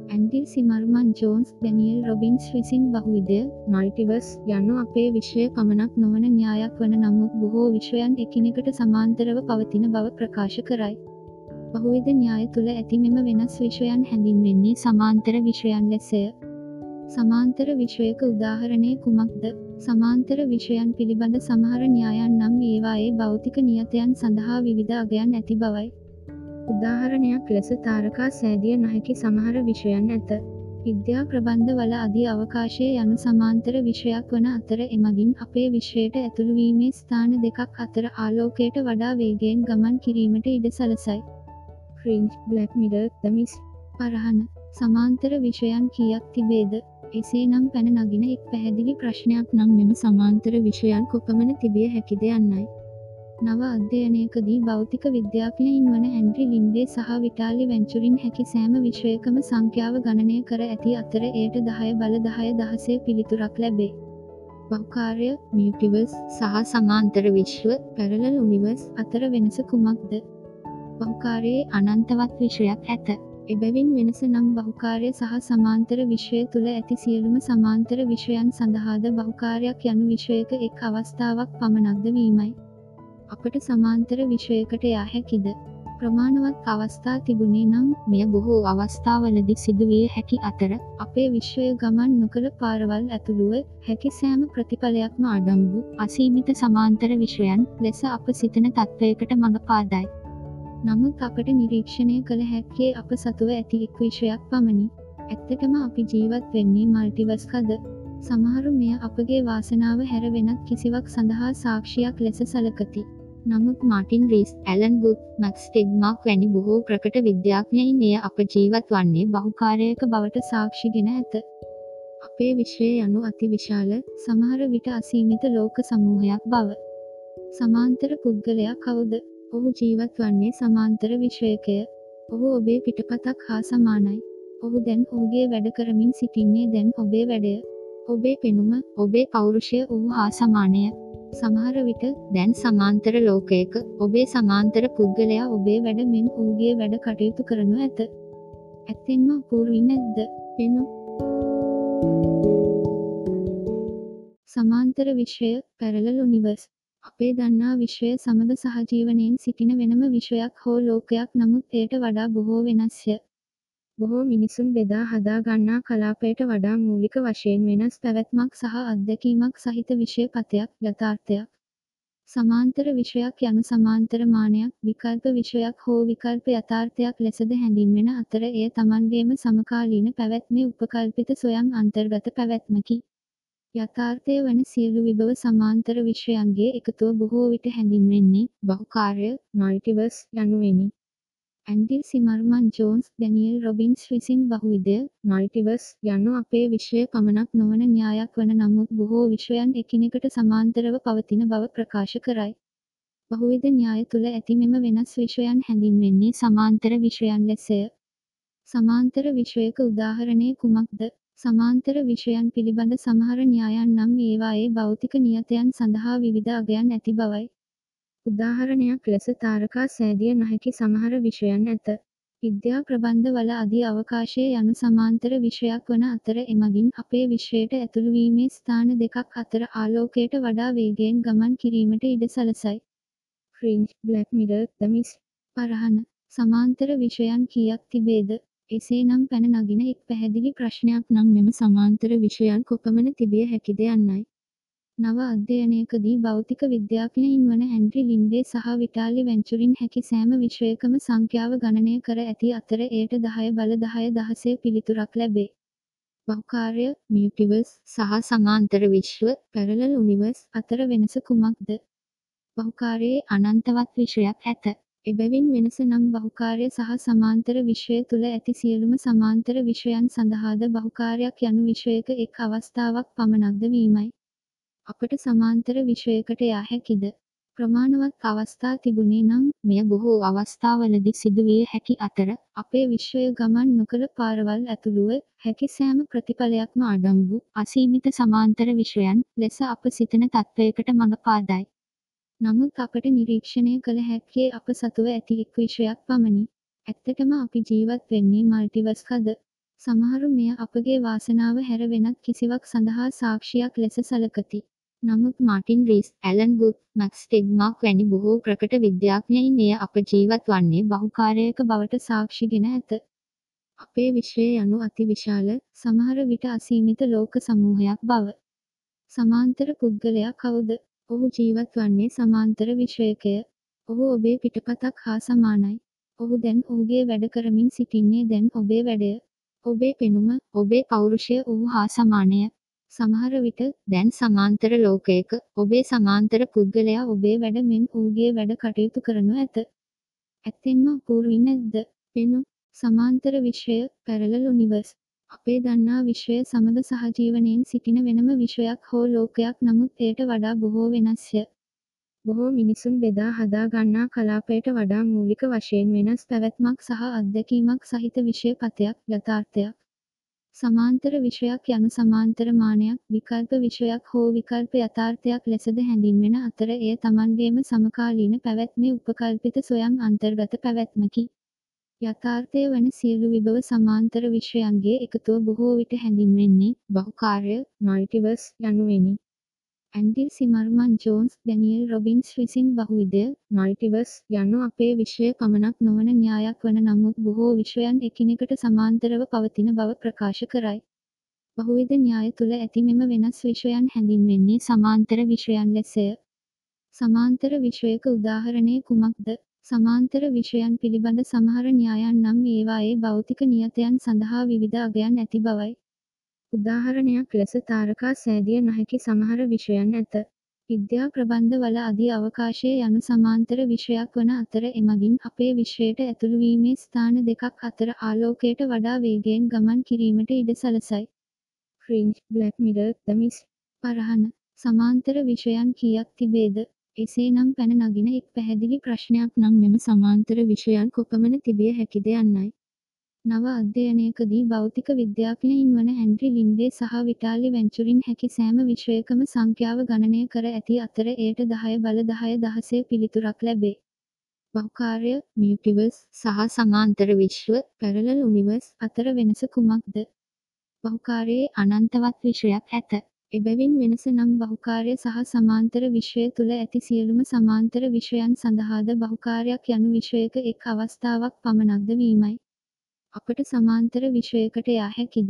Andy Zimmerman Jones Daniel Robbins විසින් බහුවිදය මල්ටිවර්ස් යනු අපේ විශ්වය පමණක් නොවන න්‍යායක් වන නමුත් බොහෝ විශ්වයන් එකිනෙකට සමාන්තරව පවතින බව ප්‍රකාශ කරයි. බහුවිද න්‍යාය තුළ ඇති මෙම වෙනස් විශ්වයන් හැඳින්වෙන්නේ සමාන්තර විශ්වයන් ලෙසය. සමාන්තර විශ්වයක උදාහරණය කුමක්ද සමාන්තර විෂයන් පිළිබඳ සමහර න්‍යායන් නම් ඒවායේ භෞතික නියතයන් සඳහා විවිධ අගයන් ඇති බවයි. උදාහරණයක් ලෙස තාරකා සෑදිය නොහැකි සමහර විෂයන් ඇත. විද්‍යා ප්‍රබන්ධ වල අධි අවකාශය යනු සමාන්තර විෂයක් වන අතර එමගින් අපේ විශ්වයට ඇතුළුවීමේ ස්ථාන දෙකක් අතර ආලෝකයට වඩා වේගයෙන් ගමන් කිරීමට ඉඩ සලසයි. ෆ්‍රින්ජ් බ්ලක් මිඩර් දමිස් පරහන සමාන්තර විෂයන් කියක් තිබේද එසේ නම් පැන නගින එක් පැහැදිලි ප්‍රශ්නයක් නම් මෙම සමාන්තර විෂයන් කොපමණ තිබිය හැකිද යන්නයි. නව අධ්‍යයනයකදී භෞතික විද්‍යාඥයින් වන ඇන්ඩ්‍රි ලින්ඩේ සහ විටාලි වෙන්චුරින් හැකි සෑම විශ්වයකම සංඛ්‍යාව ගණනය කර ඇති අතර එයට දහය බල දහය දහසේ පිළිතුරක් ලැබේ. බෞකාරය මියටිවර්ස් සහ සමාන්තර විශ්ව පැරලල් උනිවර්ස් අතර වෙනස කුමක්ද. බෞකාරයේ අනන්තවත් විෂයක් ඇත. එබැවින් වෙනස නම් බහුකාරය සහ සමාන්තර විශ්වය තුළ ඇති සියලුම සමාන්තර විශ්වයන් සඳහාද බහුකාරයක් යනු විශ්වයක එක් අවස්ථාවක් පමණක්ද වීමයි. අපට සමාන්තර විශ්වයකට යා හැකිද. ප්‍රමාණවත් අවස්ථා තිබුණේ නම් මෙය බොහෝ අවස්ථාවලදි සිදුවිය හැකි අතර අපේ විශ්වය ගමන් නොකළ පාරවල් ඇතුළුව හැකි සෑම ප්‍රතිඵලයක්ම අඩම්බු අසීමිත සමාන්තර විශ්වයන් ලෙස අප සිතන තත්ත්වයකට මඟ පාදයි. නමුත් අපට නිරීක්ෂණය කළ හැක්කේ අප සතුව ඇති එක් විෂයක් පමණි. ඇත්තටම අපි ජීවත් වෙන්නේ මල්ටිවස් කද. සමහරු මෙය අපගේ වාසනාව හැර වෙනත් කිසිවක් සඳහා සාක්ෂියක් ලෙස සලකති. නමුත් මාටින් රීස් ඇලන් බුත් මක්ස් ටෙග්මාක් වැනි බොහෝ ප්‍රකට විද්‍යාඥයින් එය අප ජීවත් වන්නේ බහුකාරයක බවට සාක්ෂිගෙන ඇත. අපේ විශ්වය යනු අති විශාල සමහර විට අසීමිත ලෝක සමූහයක් බව. සමාන්තර පුද්ගලයා කවුද ඔහු ජීවත් වන්නේ සමාන්තර විශ්වයකය. ඔහු ඔබේ පිටපතක් හා සමානයි. ඔහු දැන් ඔහුගේ වැඩ කරමින් සිටින්නේ දැන් ඔබේ වැඩය. ඔබේ පෙනුම, ඔබේ පෞරුෂය ඔහු හා සමානය. සමහර විට දැන් සමාන්තර ලෝකයක ඔබේ සමාන්තර පුද්ගලයා ඔබේ වැඩ මෙන් ඔහුගේ වැඩ කටයුතු කරනු ඇත. ඇත්තෙන්ම අපූර්වී නැද්ද? වෙනු. සමාන්තර විශ්වය පැරලල් උනිවර්ස් අපේ දන්නා විශ්වය සමග සහජීවනයෙන් සිටින වෙනම විශ්වයක් හෝ ලෝකයක් නමුත් එයට වඩා බොහෝ වෙනස්ය. බොහෝ මිනිසුන් බෙදා හදා ගන්නා කලාපයට වඩා මූලික වශයෙන් වෙනස් පැවැත්මක් සහ අත්දැකීමක් සහිත විෂය පතයක් යථාර්ථයක්. සමාන්තර විෂයක් යනු සමාන්තර මානයක් විකල්ප විෂයක් හෝ විකල්ප යථාර්ථයක් ලෙසද හැඳින්වෙන අතර එය තමන්ගේම සමකාලීන පැවැත්මේ උපකල්පිත සොයම් අන්තර්ගත පැවැත්මකි. යථාර්ථය වන සියලු විභව සමාන්තර විශ්වයන්ගේ එකතුව බොහෝ විට හැඳින්වෙන්නේ බහුකාර්ය මල්ටිවර්ස් යනුවෙනි. Andy Zimmerman Jones Daniel Robbins විසින් බහුවිධය මල්ටිවර්ස් යනු අපේ විශ්වය පමණක් නොවන න්‍යායක් වන නමුත් බොහෝ විශ්වයන් එකිනෙකට සමාන්තරව පවතින බව ප්‍රකාශ කරයි. බහුවිධ න්‍යාය තුළ ඇති මෙම වෙනස් විශ්වයන් හැඳින්වෙන්නේ සමාන්තර විශ්වයන් ලෙසය. සමාන්තර විශ්වයක උදාහරණය කුමක්ද? සමාන්තර විෂයන් පිළිබඳ සමහර න්‍යායන් නම් ඒවායේ භෞතික නියතයන් සඳහා විවිධ අගයන් ඇති බවයි. උදාහරණයක් ලෙස තාරකා සෑදිය නොහැකි සමහර විෂයන් ඇත. විද්‍යා ප්‍රබන්ධ වල අධි අවකාශය යනු සමාන්තර විෂයක් වන අතර එමගින් අපේ විශ්වයට ඇතුළුවීමේ ස්ථාන දෙකක් අතර ආලෝකයට වඩා වේගයෙන් ගමන් කිරීමට ඉඩ සලසයි. Fringe Black Mirror The Mist පරහන සමාන්තර විෂයන් කීයක් තිබේද? එසේනම් පැන නගින එක් පැහැදිලි ප්‍රශ්නයක් නම් මෙම සමාන්තර විෂයන් කොපමණ තිබිය හැකිද යන්නයි. නව අධ්‍යයනයකදී භෞතික විද්‍යාඥයින් වන ඇන්ඩ්‍රි ලින්ඩේ සහ විටාලි වෙන්චුරින් හැකි සෑම විශ්වයකම සංඛ්‍යාව ගණනය කර ඇති අතර එයට 10 බල 10 දහසේ පිළිතුරක් ලැබේ. බහුකාර්ය, මියුටිවර්ස් සහ සමාන්තර විශ්ව, පැරලල් යුනිවර්ස් අතර වෙනස කුමක්ද? බහුකාර්යයේ අනන්තවත් විශ්වයක් ඇත. එබැවින් වෙනස නම් බහුකාර්ය සහ සමාන්තර විශ්වය තුළ ඇති සියලුම සමාන්තර විශ්වයන් සඳහාද බහුකාර්යක් යනු විශ්වයක එක් අවස්ථාවක් පමණක්ද වීමයි. අපට සමාන්තර විශ්වයකට යා හැකිද? ප්‍රමාණවත් අවස්ථා තිබුණේ නම් මෙය බොහෝ අවස්ථාවලදී සිදුවිය හැකි අතර අපේ විශ්වය ගමන් නොකළ පාරවල් ඇතුළුව හැකි සෑම ප්‍රතිඵලයක්ම අඩංගු අසීමිත සමාන්තර විශ්වයන් ලෙස අප සිතන තත්ත්වයකට මඟ පාදයි. නමුත් අපට නිරීක්ෂණය කළ හැක්කේ අප සතුව ඇති එක් විශ්වයක් පමණි. ඇත්තටම අපි ජීවත් වෙන්නේ මල්ටිවර්ස්කද? සමහරු මෙය අපගේ වාසනාව හැර වෙනත් කිසිවක් සඳහා සාක්ෂියක් ලෙස සලකති. නමුත් Martin Rees, Alan Guth, Max Tegmark වැනි බොහෝ ප්‍රකට විද්‍යාඥයින් එය අප ජීවත් වන්නේ බහුකාර්යයක බවට සාක්ෂිගෙන ඇත. අපේ විශ්වය යනු අතිවිශාල, සමහර විට අසීමිත ලෝක සමූහයක් බව. සමාන්තර පුද්ගලයා කවුද? ඔහු ජීවත් වන්නේ සමාන්තර විශ්වයකය. ඔහු ඔබේ පිටපතක් හා සමානයි. ඔහු දැන් ඔහුගේ වැඩ කරමින් සිටින්නේ දැන් ඔබේ වැඩය. ඔබේ පෙනුම, ඔබේ පෞරුෂය ඔහු හා සමානය. සමහර විට දැන් සමාන්තර ලෝකයක ඔබේ සමාන්තර පුද්ගලයා ඔබේ වැඩ මෙන් ඔහුගේ වැඩ කටයුතු කරනු ඇත. ඇත්තෙන්ම අපූර්වී නැද්ද? පෙනු සමාන්තර විශ්වය පැරලල් යුනිවර්ස් අපේ දන්නා විශ්වය සමග සහජීවනයෙන් සිටින වෙනම විශ්වයක් හෝ ලෝකයක් නමුත් එයට වඩා බොහෝ වෙනස්ය. බොහෝ මිනිසුන් බෙදා හදා ගන්නා කලාපයට වඩා මූලික වශයෙන් වෙනස් පැවැත්මක් සහ අත්දැකීමක් සහිත විෂය පතයක් යථාර්ථයක්. සමාන්තර විෂයක් යනු සමාන්තර මානයක් විකල්ප විෂයක් හෝ විකල්ප යථාර්ථයක් ලෙසද හැඳින්වෙන අතර එය තමන්ගේම සමකාලීන පැවැත්මේ උපකල්පිත සොයම් අන්තර්ගත පැවැත්මකි. යථාර්ථය වන සියලු විභව සමාන්තර විශ්වයන්ගේ එකතුව බොහෝ විට හැඳින්වෙන්නේ බහුකාර්ය මල්ටිවර්ස් යනුවෙනි. Andy Zimmerman Jones Daniel Robbins විසින් බහුවිධය මල්ටිවර්ස් යනු අපේ විශ්වය පමණක් නොවන න්‍යායක් වන නමුත් බොහෝ විශ්වයන් එකිනෙකට සමාන්තරව පවතින බව ප්‍රකාශ කරයි. බහුවිධ න්‍යාය තුළ ඇති මෙම වෙනස් විශ්වයන් හැඳින්වෙන්නේ සමාන්තර විශ්වයන් ලෙසය. සමාන්තර විශ්වයක උදාහරණය කුමක්ද? සමාන්තර විෂයන් පිළිබඳ සමහර න්‍යායන් නම් ඒවායේ භෞතික නියතයන් සඳහා විවිධ අගයන් ඇති බවයි. උදාහරණයක් ලෙස තාරකා සෑදිය නොහැකි සමහර විෂයන් ඇත. විද්‍යා ප්‍රබන්ධ වල අධි අවකාශය යනු සමාන්තර විෂයක් වන අතර එමගින් අපේ විශ්වයට ඇතුළුවීමේ ස්ථාන දෙකක් අතර ආලෝකයට වඩා වේගයෙන් ගමන් කිරීමට ඉඩ සලසයි. Fringe Black Mirror The Mist පරහන සමාන්තර විෂයන් කීයක් තිබේද? එසේනම් පැන නගින එක් පැහැදිලි ප්‍රශ්නයක් නම් මෙම සමාන්තර විෂයන් කොපමණ තිබිය හැකිද යන්නයි. නව අධ්‍යයනයකදී භෞතික විද්‍යාඥයින් වන හැන්රි ලින්ඩේ සහ විටාලි වෙන්චුරින් හැකි සෑම විශ්වයකම සංඛ්‍යාව ගණනය කර ඇති අතර එයට 10 බල 10 දහසේ පිළිතුරක් ලැබේ. බහුකාර්ය, මියුටිවර්ස් සහ සමාන්තර විශ්ව, පැරලල් යුනිවර්ස් අතර වෙනස කුමක්ද? බහුකාර්යයේ අනන්තවත් විශ්වයක් ඇත. එබැවින් වෙනස නම් බහුකාර්ය සහ සමාන්තර විශ්වය තුළ ඇති සියලුම සමාන්තර විශ්වයන් සඳහාද බහුකාර්යයක් යනු විශ්වයක එක් අවස්ථාවක් පමණක්ද වීමයි. අපට සමාන්තර විශ්වයකට යා හැකිද?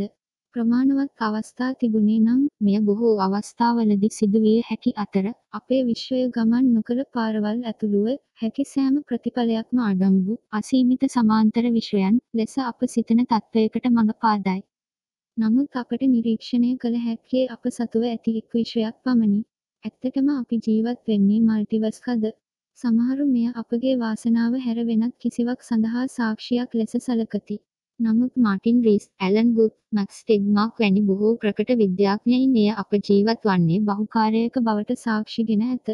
ප්‍රමාණවත් අවස්ථා තිබුණේ නම් මෙය බොහෝ අවස්ථාවලදී සිදුවිය හැකි අතර අපේ විශ්වය ගමන් නොකළ පාරවල් ඇතුළුව හැකි සෑම ප්‍රතිඵලයක්ම අඩංගු අසීමිත සමාන්තර විශ්වයන් ලෙස අප සිතන තත්ත්වයකට මඟ පාදයි. නමුත් අපට නිරීක්ෂණය කළ හැක්කේ අප සතුව ඇති එක් විශ්වයක් පමණි. ඇත්තටම අපි ජීවත් වෙන්නේ මල්ටිවර්ස් කද? සමහරු මෙය අපගේ වාසනාව හැර වෙනත් කිසිවක් සඳහා සාක්ෂියක් ලෙස සලකති. නමුත් Martin Rees, Alan Guth, Max Tegmark වැනි බොහෝ ප්‍රකට විද්‍යාඥයින් එය අප ජීවත් වන්නේ බහුකාර්යයක බවට සාක්ෂිගෙන ඇත.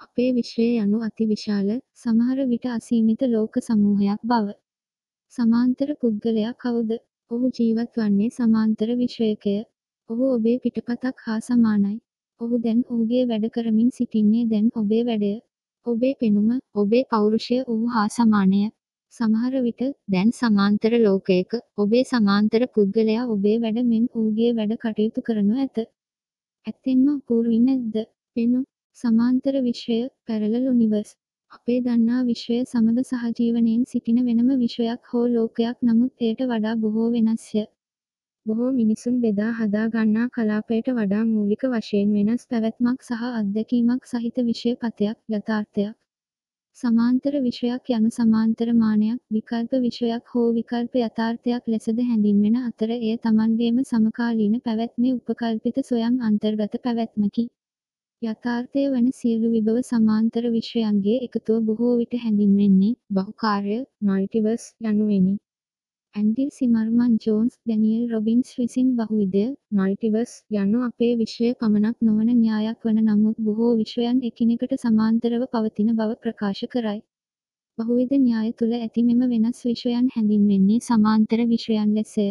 අපේ විශ්වය යනු අතිවිශාල, සමහර විට අසීමිත ලෝක සමූහයක් බව. සමාන්තර පුද්ගලයා කවුද? ඔහු ජීවත් වන්නේ සමාන්තර විශ්වයකය. ඔහු ඔබේ පිටපතක් හා සමානයි. ඔහු දැන් ඔහුගේ වැඩ කරමින් සිටින්නේ දැන් ඔබේ වැඩය. ඔබේ පෙනුම, ඔබේ පෞරුෂය ඔහු හා සමානය. සමහර විට දැන් සමාන්තර ලෝකයක ඔබේ සමාන්තර පුද්ගලයා ඔබේ වැඩ මෙන් ඌගේ වැඩ කටයුතු කරනු ඇත. ඇත්තෙන්ම අපූර්වී නැද්ද? පෙනු සමාන්තර විශ්වය පැරලල් යුනිවර්ස් අපේ දන්නා විශ්වය සමග සහජීවනයෙන් සිටින වෙනම විශ්වයක් හෝ ලෝකයක් නමුත් එයට වඩා බොහෝ වෙනස්ය. බොහෝ මිනිසුන් බෙදා හදා ගන්නා කලාපයට වඩා මූලික වශයෙන් වෙනස් පැවැත්මක් සහ අත්දැකීමක් සහිත විෂය පතයක් යථාර්ථයක්. සමාන්තර විෂයක් යනු සමාන්තර මානයක් විකල්ප විෂයක් හෝ විකල්ප යථාර්ථයක් ලෙසද හැඳින්වෙන අතර එය තමන්ගේම සමකාලීන පැවැත්මේ උපකල්පිත සොයම් අන්තර්ගත පැවැත්මකි. යථාර්ථය වන සියලු විභව සමාන්තර විශ්වයන්ගේ එකතුව බොහෝ විට හැඳින්වෙන්නේ බහුකාර්ය මල්ටිවර්ස් යනුවෙනි. Andy Zimmerman Jones Daniel Robbins විසින් බහුවිධය මල්ටිවර්ස් යනු අපේ විශ්වය පමණක් නොවන න්‍යායක් වන නමුත් බොහෝ විශ්වයන් එකිනෙකට සමාන්තරව පවතින බව ප්‍රකාශ කරයි. බහුවිධ න්‍යාය තුළ ඇති මෙම වෙනස් විශ්වයන් හැඳින්වෙන්නේ සමාන්තර විශ්වයන් ලෙසය.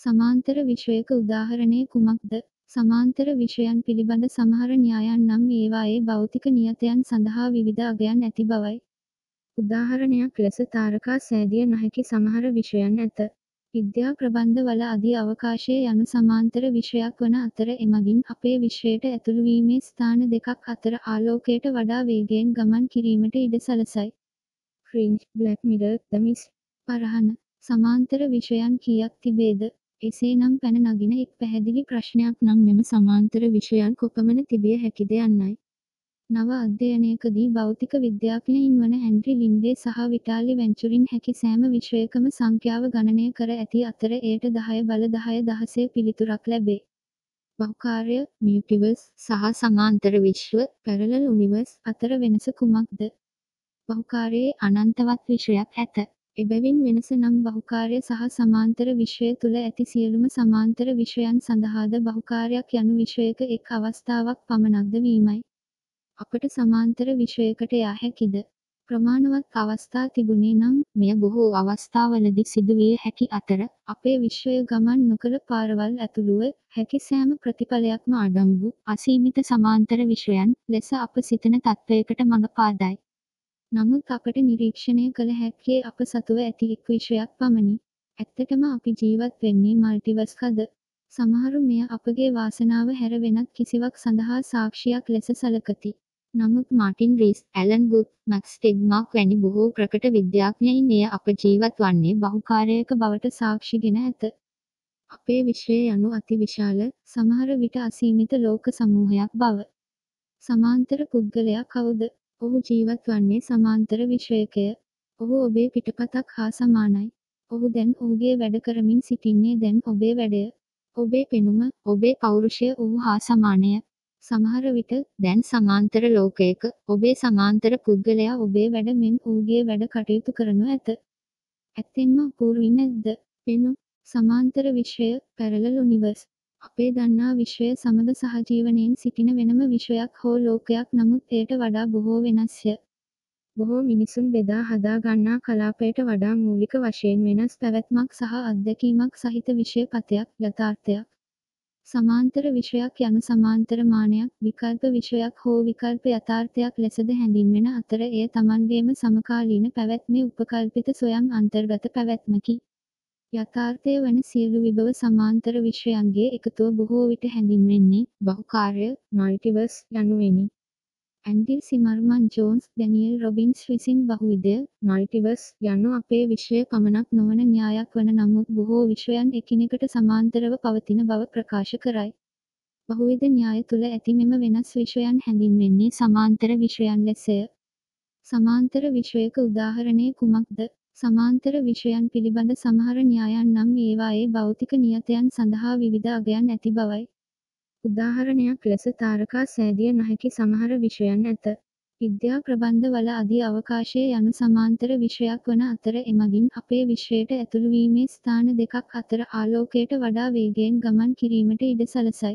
සමාන්තර විශ්වයක උදාහරණය කුමක්ද? සමාන්තර විෂයන් පිළිබඳ සමහර න්‍යායන් නම් ඒවායේ භෞතික නියතයන් සඳහා විවිධ අගයන් ඇති බවයි. උදාහරණයක් ලෙස තාරකා සෑදිය නොහැකි සමහර විෂයන් ඇත. විද්‍යා ප්‍රබන්ධ වල අධි අවකාශය යනු සමාන්තර විෂයක් වන අතර එමගින් අපේ විශ්වයට ඇතුළුවීමේ ස්ථාන දෙකක් අතර ආලෝකයට වඩා වේගයෙන් ගමන් කිරීමට ඉඩ සලසයි. Fringe, Black Mirror, The Mist, පරහන, සමාන්තර විෂයන් කීයක් තිබේද? එසේනම් පැන නගින එක් පැහැදිලි ප්‍රශ්නයක් නම් මෙම සමාන්තර විෂයන් කොපමණ තිබිය හැකිද යන්නයි. නව අධ්‍යයනයකදී භෞතික විද්‍යාඥයින් වන හැන්රි ලින්ඩේ සහ විටාලි වෙන්චුරින් හැකි සෑම විශ්වයකම සංඛ්‍යාව ගණනය කර ඇති අතර එයට 10 බල 10 දහසේ පිළිතුරක් ලැබේ. බහුකාර්ය, මියුටිවර්ස් සහ සමාන්තර විශ්ව, පැරලල් යුනිවර්ස් අතර වෙනස කුමක්ද? බහුකාර්යයේ අනන්තවත් විශ්වයක් ඇත. එබැවින් වෙනස නම් බහුකාර්ය සහ සමාන්තර විශ්වය තුළ ඇති සියලුම සමාන්තර විශ්වයන් සඳහාද බහුකාර්යයක් යනු විශ්වයක එක් අවස්ථාවක් පමණක්ද වීමයි. අපට සමාන්තර විෂයකට යා හැකිද? ප්‍රමාණවත් අවස්ථා තිබුණේ නම් මෙය බොහෝ අවස්ථාවලදී සිදුවිය හැකි අතර අපේ විශ්වය ගමන් නොකළ පාරවල් ඇතුළුව හැකි සෑම ප්‍රතිඵලයක්ම අඩංගු අසීමිත සමාන්තර විශ්වයන් ලෙස අප සිතන තත්ත්වයකට මඟ පාදයි. නමුත් අපට නිරීක්ෂණය කළ හැක්කේ අප සතුව ඇති එක් විශ්වයක් පමණි. ඇත්තටම අපි ජීවත් වෙන්නේ මල්ටිවර්ස් කද? සමහරු මෙය අපගේ වාසනාව හැර වෙනත් කිසිවක් සඳහා සාක්ෂියක් ලෙස සලකති. නමුත් Martin Rees, Alan Guth, Max Tegmark වැනි බොහෝ ප්‍රකට විද්‍යාඥයින් එය අප ජීවත් වන්නේ බහුකාර්යයක බවට සාක්ෂිගෙන ඇත. අපේ විශ්වය යනු අතිවිශාල, සමහර විට අසීමිත ලෝක සමූහයක් බව. සමාන්තර පුද්ගලයා කවුද? ඔහු ජීවත් වන්නේ සමාන්තර විශ්වයකය. ඔහු ඔබේ පිටපතක් හා සමානයි. ඔහු දැන් ඔහුගේ වැඩ කරමින් සිටින්නේ දැන් ඔබේ වැඩය. ඔබේ පෙනුම, ඔබේ පෞරුෂය ඔහු හා සමානය. සමහර විට දැන් සමාන්තර ලෝකයක ඔබේ සමාන්තර පුද්ගලයා ඔබේ වැඩ මෙන් ඌගේ වැඩ කටයුතු කරනු ඇත. ඇත්තෙන්ම අපූර්වී නැද්ද? පෙනු සමාන්තර විශ්වය පැරලල් යුනිවර්ස් අපේ දන්නා විශ්වය සමග සහජීවනයෙන් සිටින වෙනම විශ්වයක් හෝ ලෝකයක් නමුත් එයට වඩා බොහෝ වෙනස්ය. බොහෝ මිනිසුන් බෙදා හදා ගන්නා කලාපයට වඩා මූලික වශයෙන් වෙනස් පැවැත්මක් සහ අත්දැකීමක් සහිත විෂය පතයක් යථාර්ථයක්. සමාන්තර විෂයක් යනු සමාන්තර මානයක් විකල්ප විෂයක් හෝ විකල්ප යථාර්ථයක් ලෙසද හැඳින්වෙන අතර එය තමන්ගේම සමකාලීන පැවැත්මේ උපකල්පිත සොයම් අන්තර්ගත පැවැත්මකි. යථාර්ථය වන සියලු විභව සමාන්තර විෂයන්ගේ එකතුව බොහෝ විට හැඳින්වෙන්නේ බහුකාර්ය මල්ටිවර්ස් යනුවෙනි. Andy Zimmerman Jones Daniel Robbins විසින් බහුවිධය මල්ටිවර්ස් යනු අපේ විශ්වය පමණක් නොවන න්‍යායක් වන නමුත් බොහෝ විශ්වයන් එකිනෙකට සමාන්තරව පවතින බව ප්‍රකාශ කරයි. බහුවිධ න්‍යාය තුළ ඇති මෙම වෙනස් විශ්වයන් හැඳින්වෙන්නේ සමාන්තර විශ්වයන් ලෙසය. සමාන්තර විශ්වයක උදාහරණය කුමක්ද? සමාන්තර විෂයන් පිළිබඳ සමහර න්‍යායන් නම් ඒවායේ භෞතික නියතයන් සඳහා විවිධ අගයන් ඇති බවයි. උදාහරණයක් ලෙස තාරකා සෑදිය නොහැකි සමහර විෂයන් ඇත. විද්‍යා ප්‍රබන්ධ වල අධි අවකාශය යනු සමාන්තර විෂයක් වන අතර එමගින් අපේ විශ්වයට ඇතුළුවීමේ ස්ථාන දෙකක් අතර ආලෝකයට වඩා වේගයෙන් ගමන් කිරීමට ඉඩ සලසයි.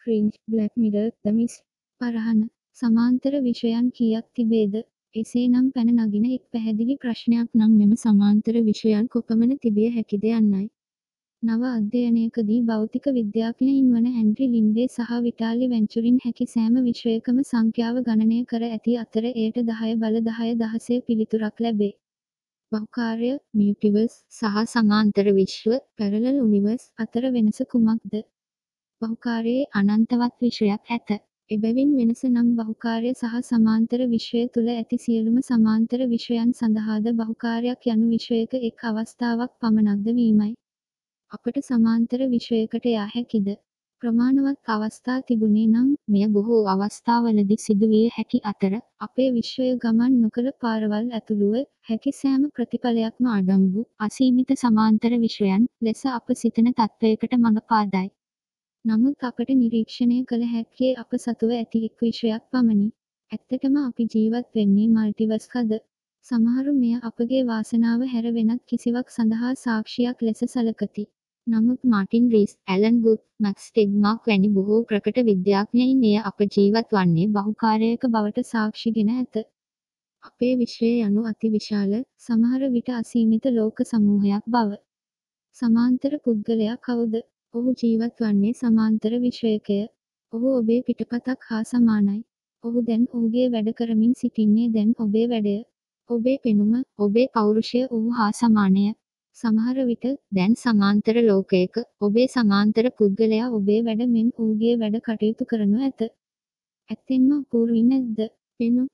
Fringe Black Mirror The Mist පරහන සමාන්තර විෂයන් කීයක් තිබේද? එසේනම් පැන නගින එක් පැහැදිලි ප්‍රශ්නයක් නම් මෙම සමාන්තර විෂයන් කොපමණ තිබිය හැකිද යන්නයි. නව අධ්‍යයනයකදී භෞතික විද්‍යාඥයින් වන ඇන්ඩ්‍රි ලින්ඩේ සහ විටාලි වෙන්චුරින් හැකි සෑම විශ්වයකම සංඛ්‍යාව ගණනය කර ඇති අතර එයට දහය බල දහය දහසේ පිළිතුරක් ලැබේ. බහුකාර්ය මියටිවර්ස් සහ සමාන්තර විශ්ව පැරලල් උනිවර්ස් අතර වෙනස කුමක්ද? බහුකාර්යයේ අනන්තවත් විෂයක් ඇත. එබැවින් වෙනස නම් බහුකාර්ය සහ සමාන්තර විශ්වය තුළ ඇති සියලුම සමාන්තර විෂයන් සඳහාද බහුකාර්යක් යනු විශ්වයක එක් අවස්ථාවක් පමණක්ද වීමයි. අපට සමාන්තර විෂයකට යා හැකිද? ප්‍රමාණවත් අවස්ථා තිබුණේ නම් මෙය බොහෝ අවස්ථාවලදී සිදුවිය හැකි අතර අපේ විශ්වය ගමන් නොකළ පාරවල් ඇතුළුව හැකි සෑම ප්‍රතිඵලයක්ම අඩංගු අසීමිත සමාන්තර විශ්වයන් ලෙස අප සිතන තත්ත්වයකට මඟ පාදයි. නමුත් අපට නිරීක්ෂණය කළ හැක්කේ අප සතුව ඇති එක් විශ්වයක් පමණි. ඇත්තටම අපි ජීවත් වෙන්නේ මල්ටිවර්ස්කද? සමහරු මෙය අපගේ වාසනාව හැර වෙනත් කිසිවක් සඳහා සාක්ෂියක් ලෙස සලකති. නමුත් Martin Rees, Alan Guth, Max Tegmark වැනි බොහෝ ප්‍රකට විද්‍යාඥයින් එය අප ජීවත් වන්නේ බහුකාර්යයක බවට සාක්ෂිගෙන ඇත. අපේ විශ්වය යනු අතිවිශාල, සමහර විට අසීමිත ලෝක සමූහයක් බව. සමාන්තර පුද්ගලයා කවුද? ඔහු ජීවත් වන්නේ සමාන්තර විශ්වයකය. ඔහු ඔබේ පිටපතක් හා සමානයි. ඔහු දැන් ඔහුගේ වැඩ කරමින් සිටින්නේ දැන් ඔබේ වැඩය. ඔබේ පෙනුම, ඔබේ පෞරුෂය ඔහු හා සමානය. සමහර විට දැන් සමාන්තර ලෝකයක ඔබේ සමාන්තර පුද්ගලයා ඔබේ වැඩ මෙන් ඌගේ වැඩ කටයුතු කරනු ඇත. ඇත්තෙන්ම අපූර්වී නැද්ද? පෙනුම්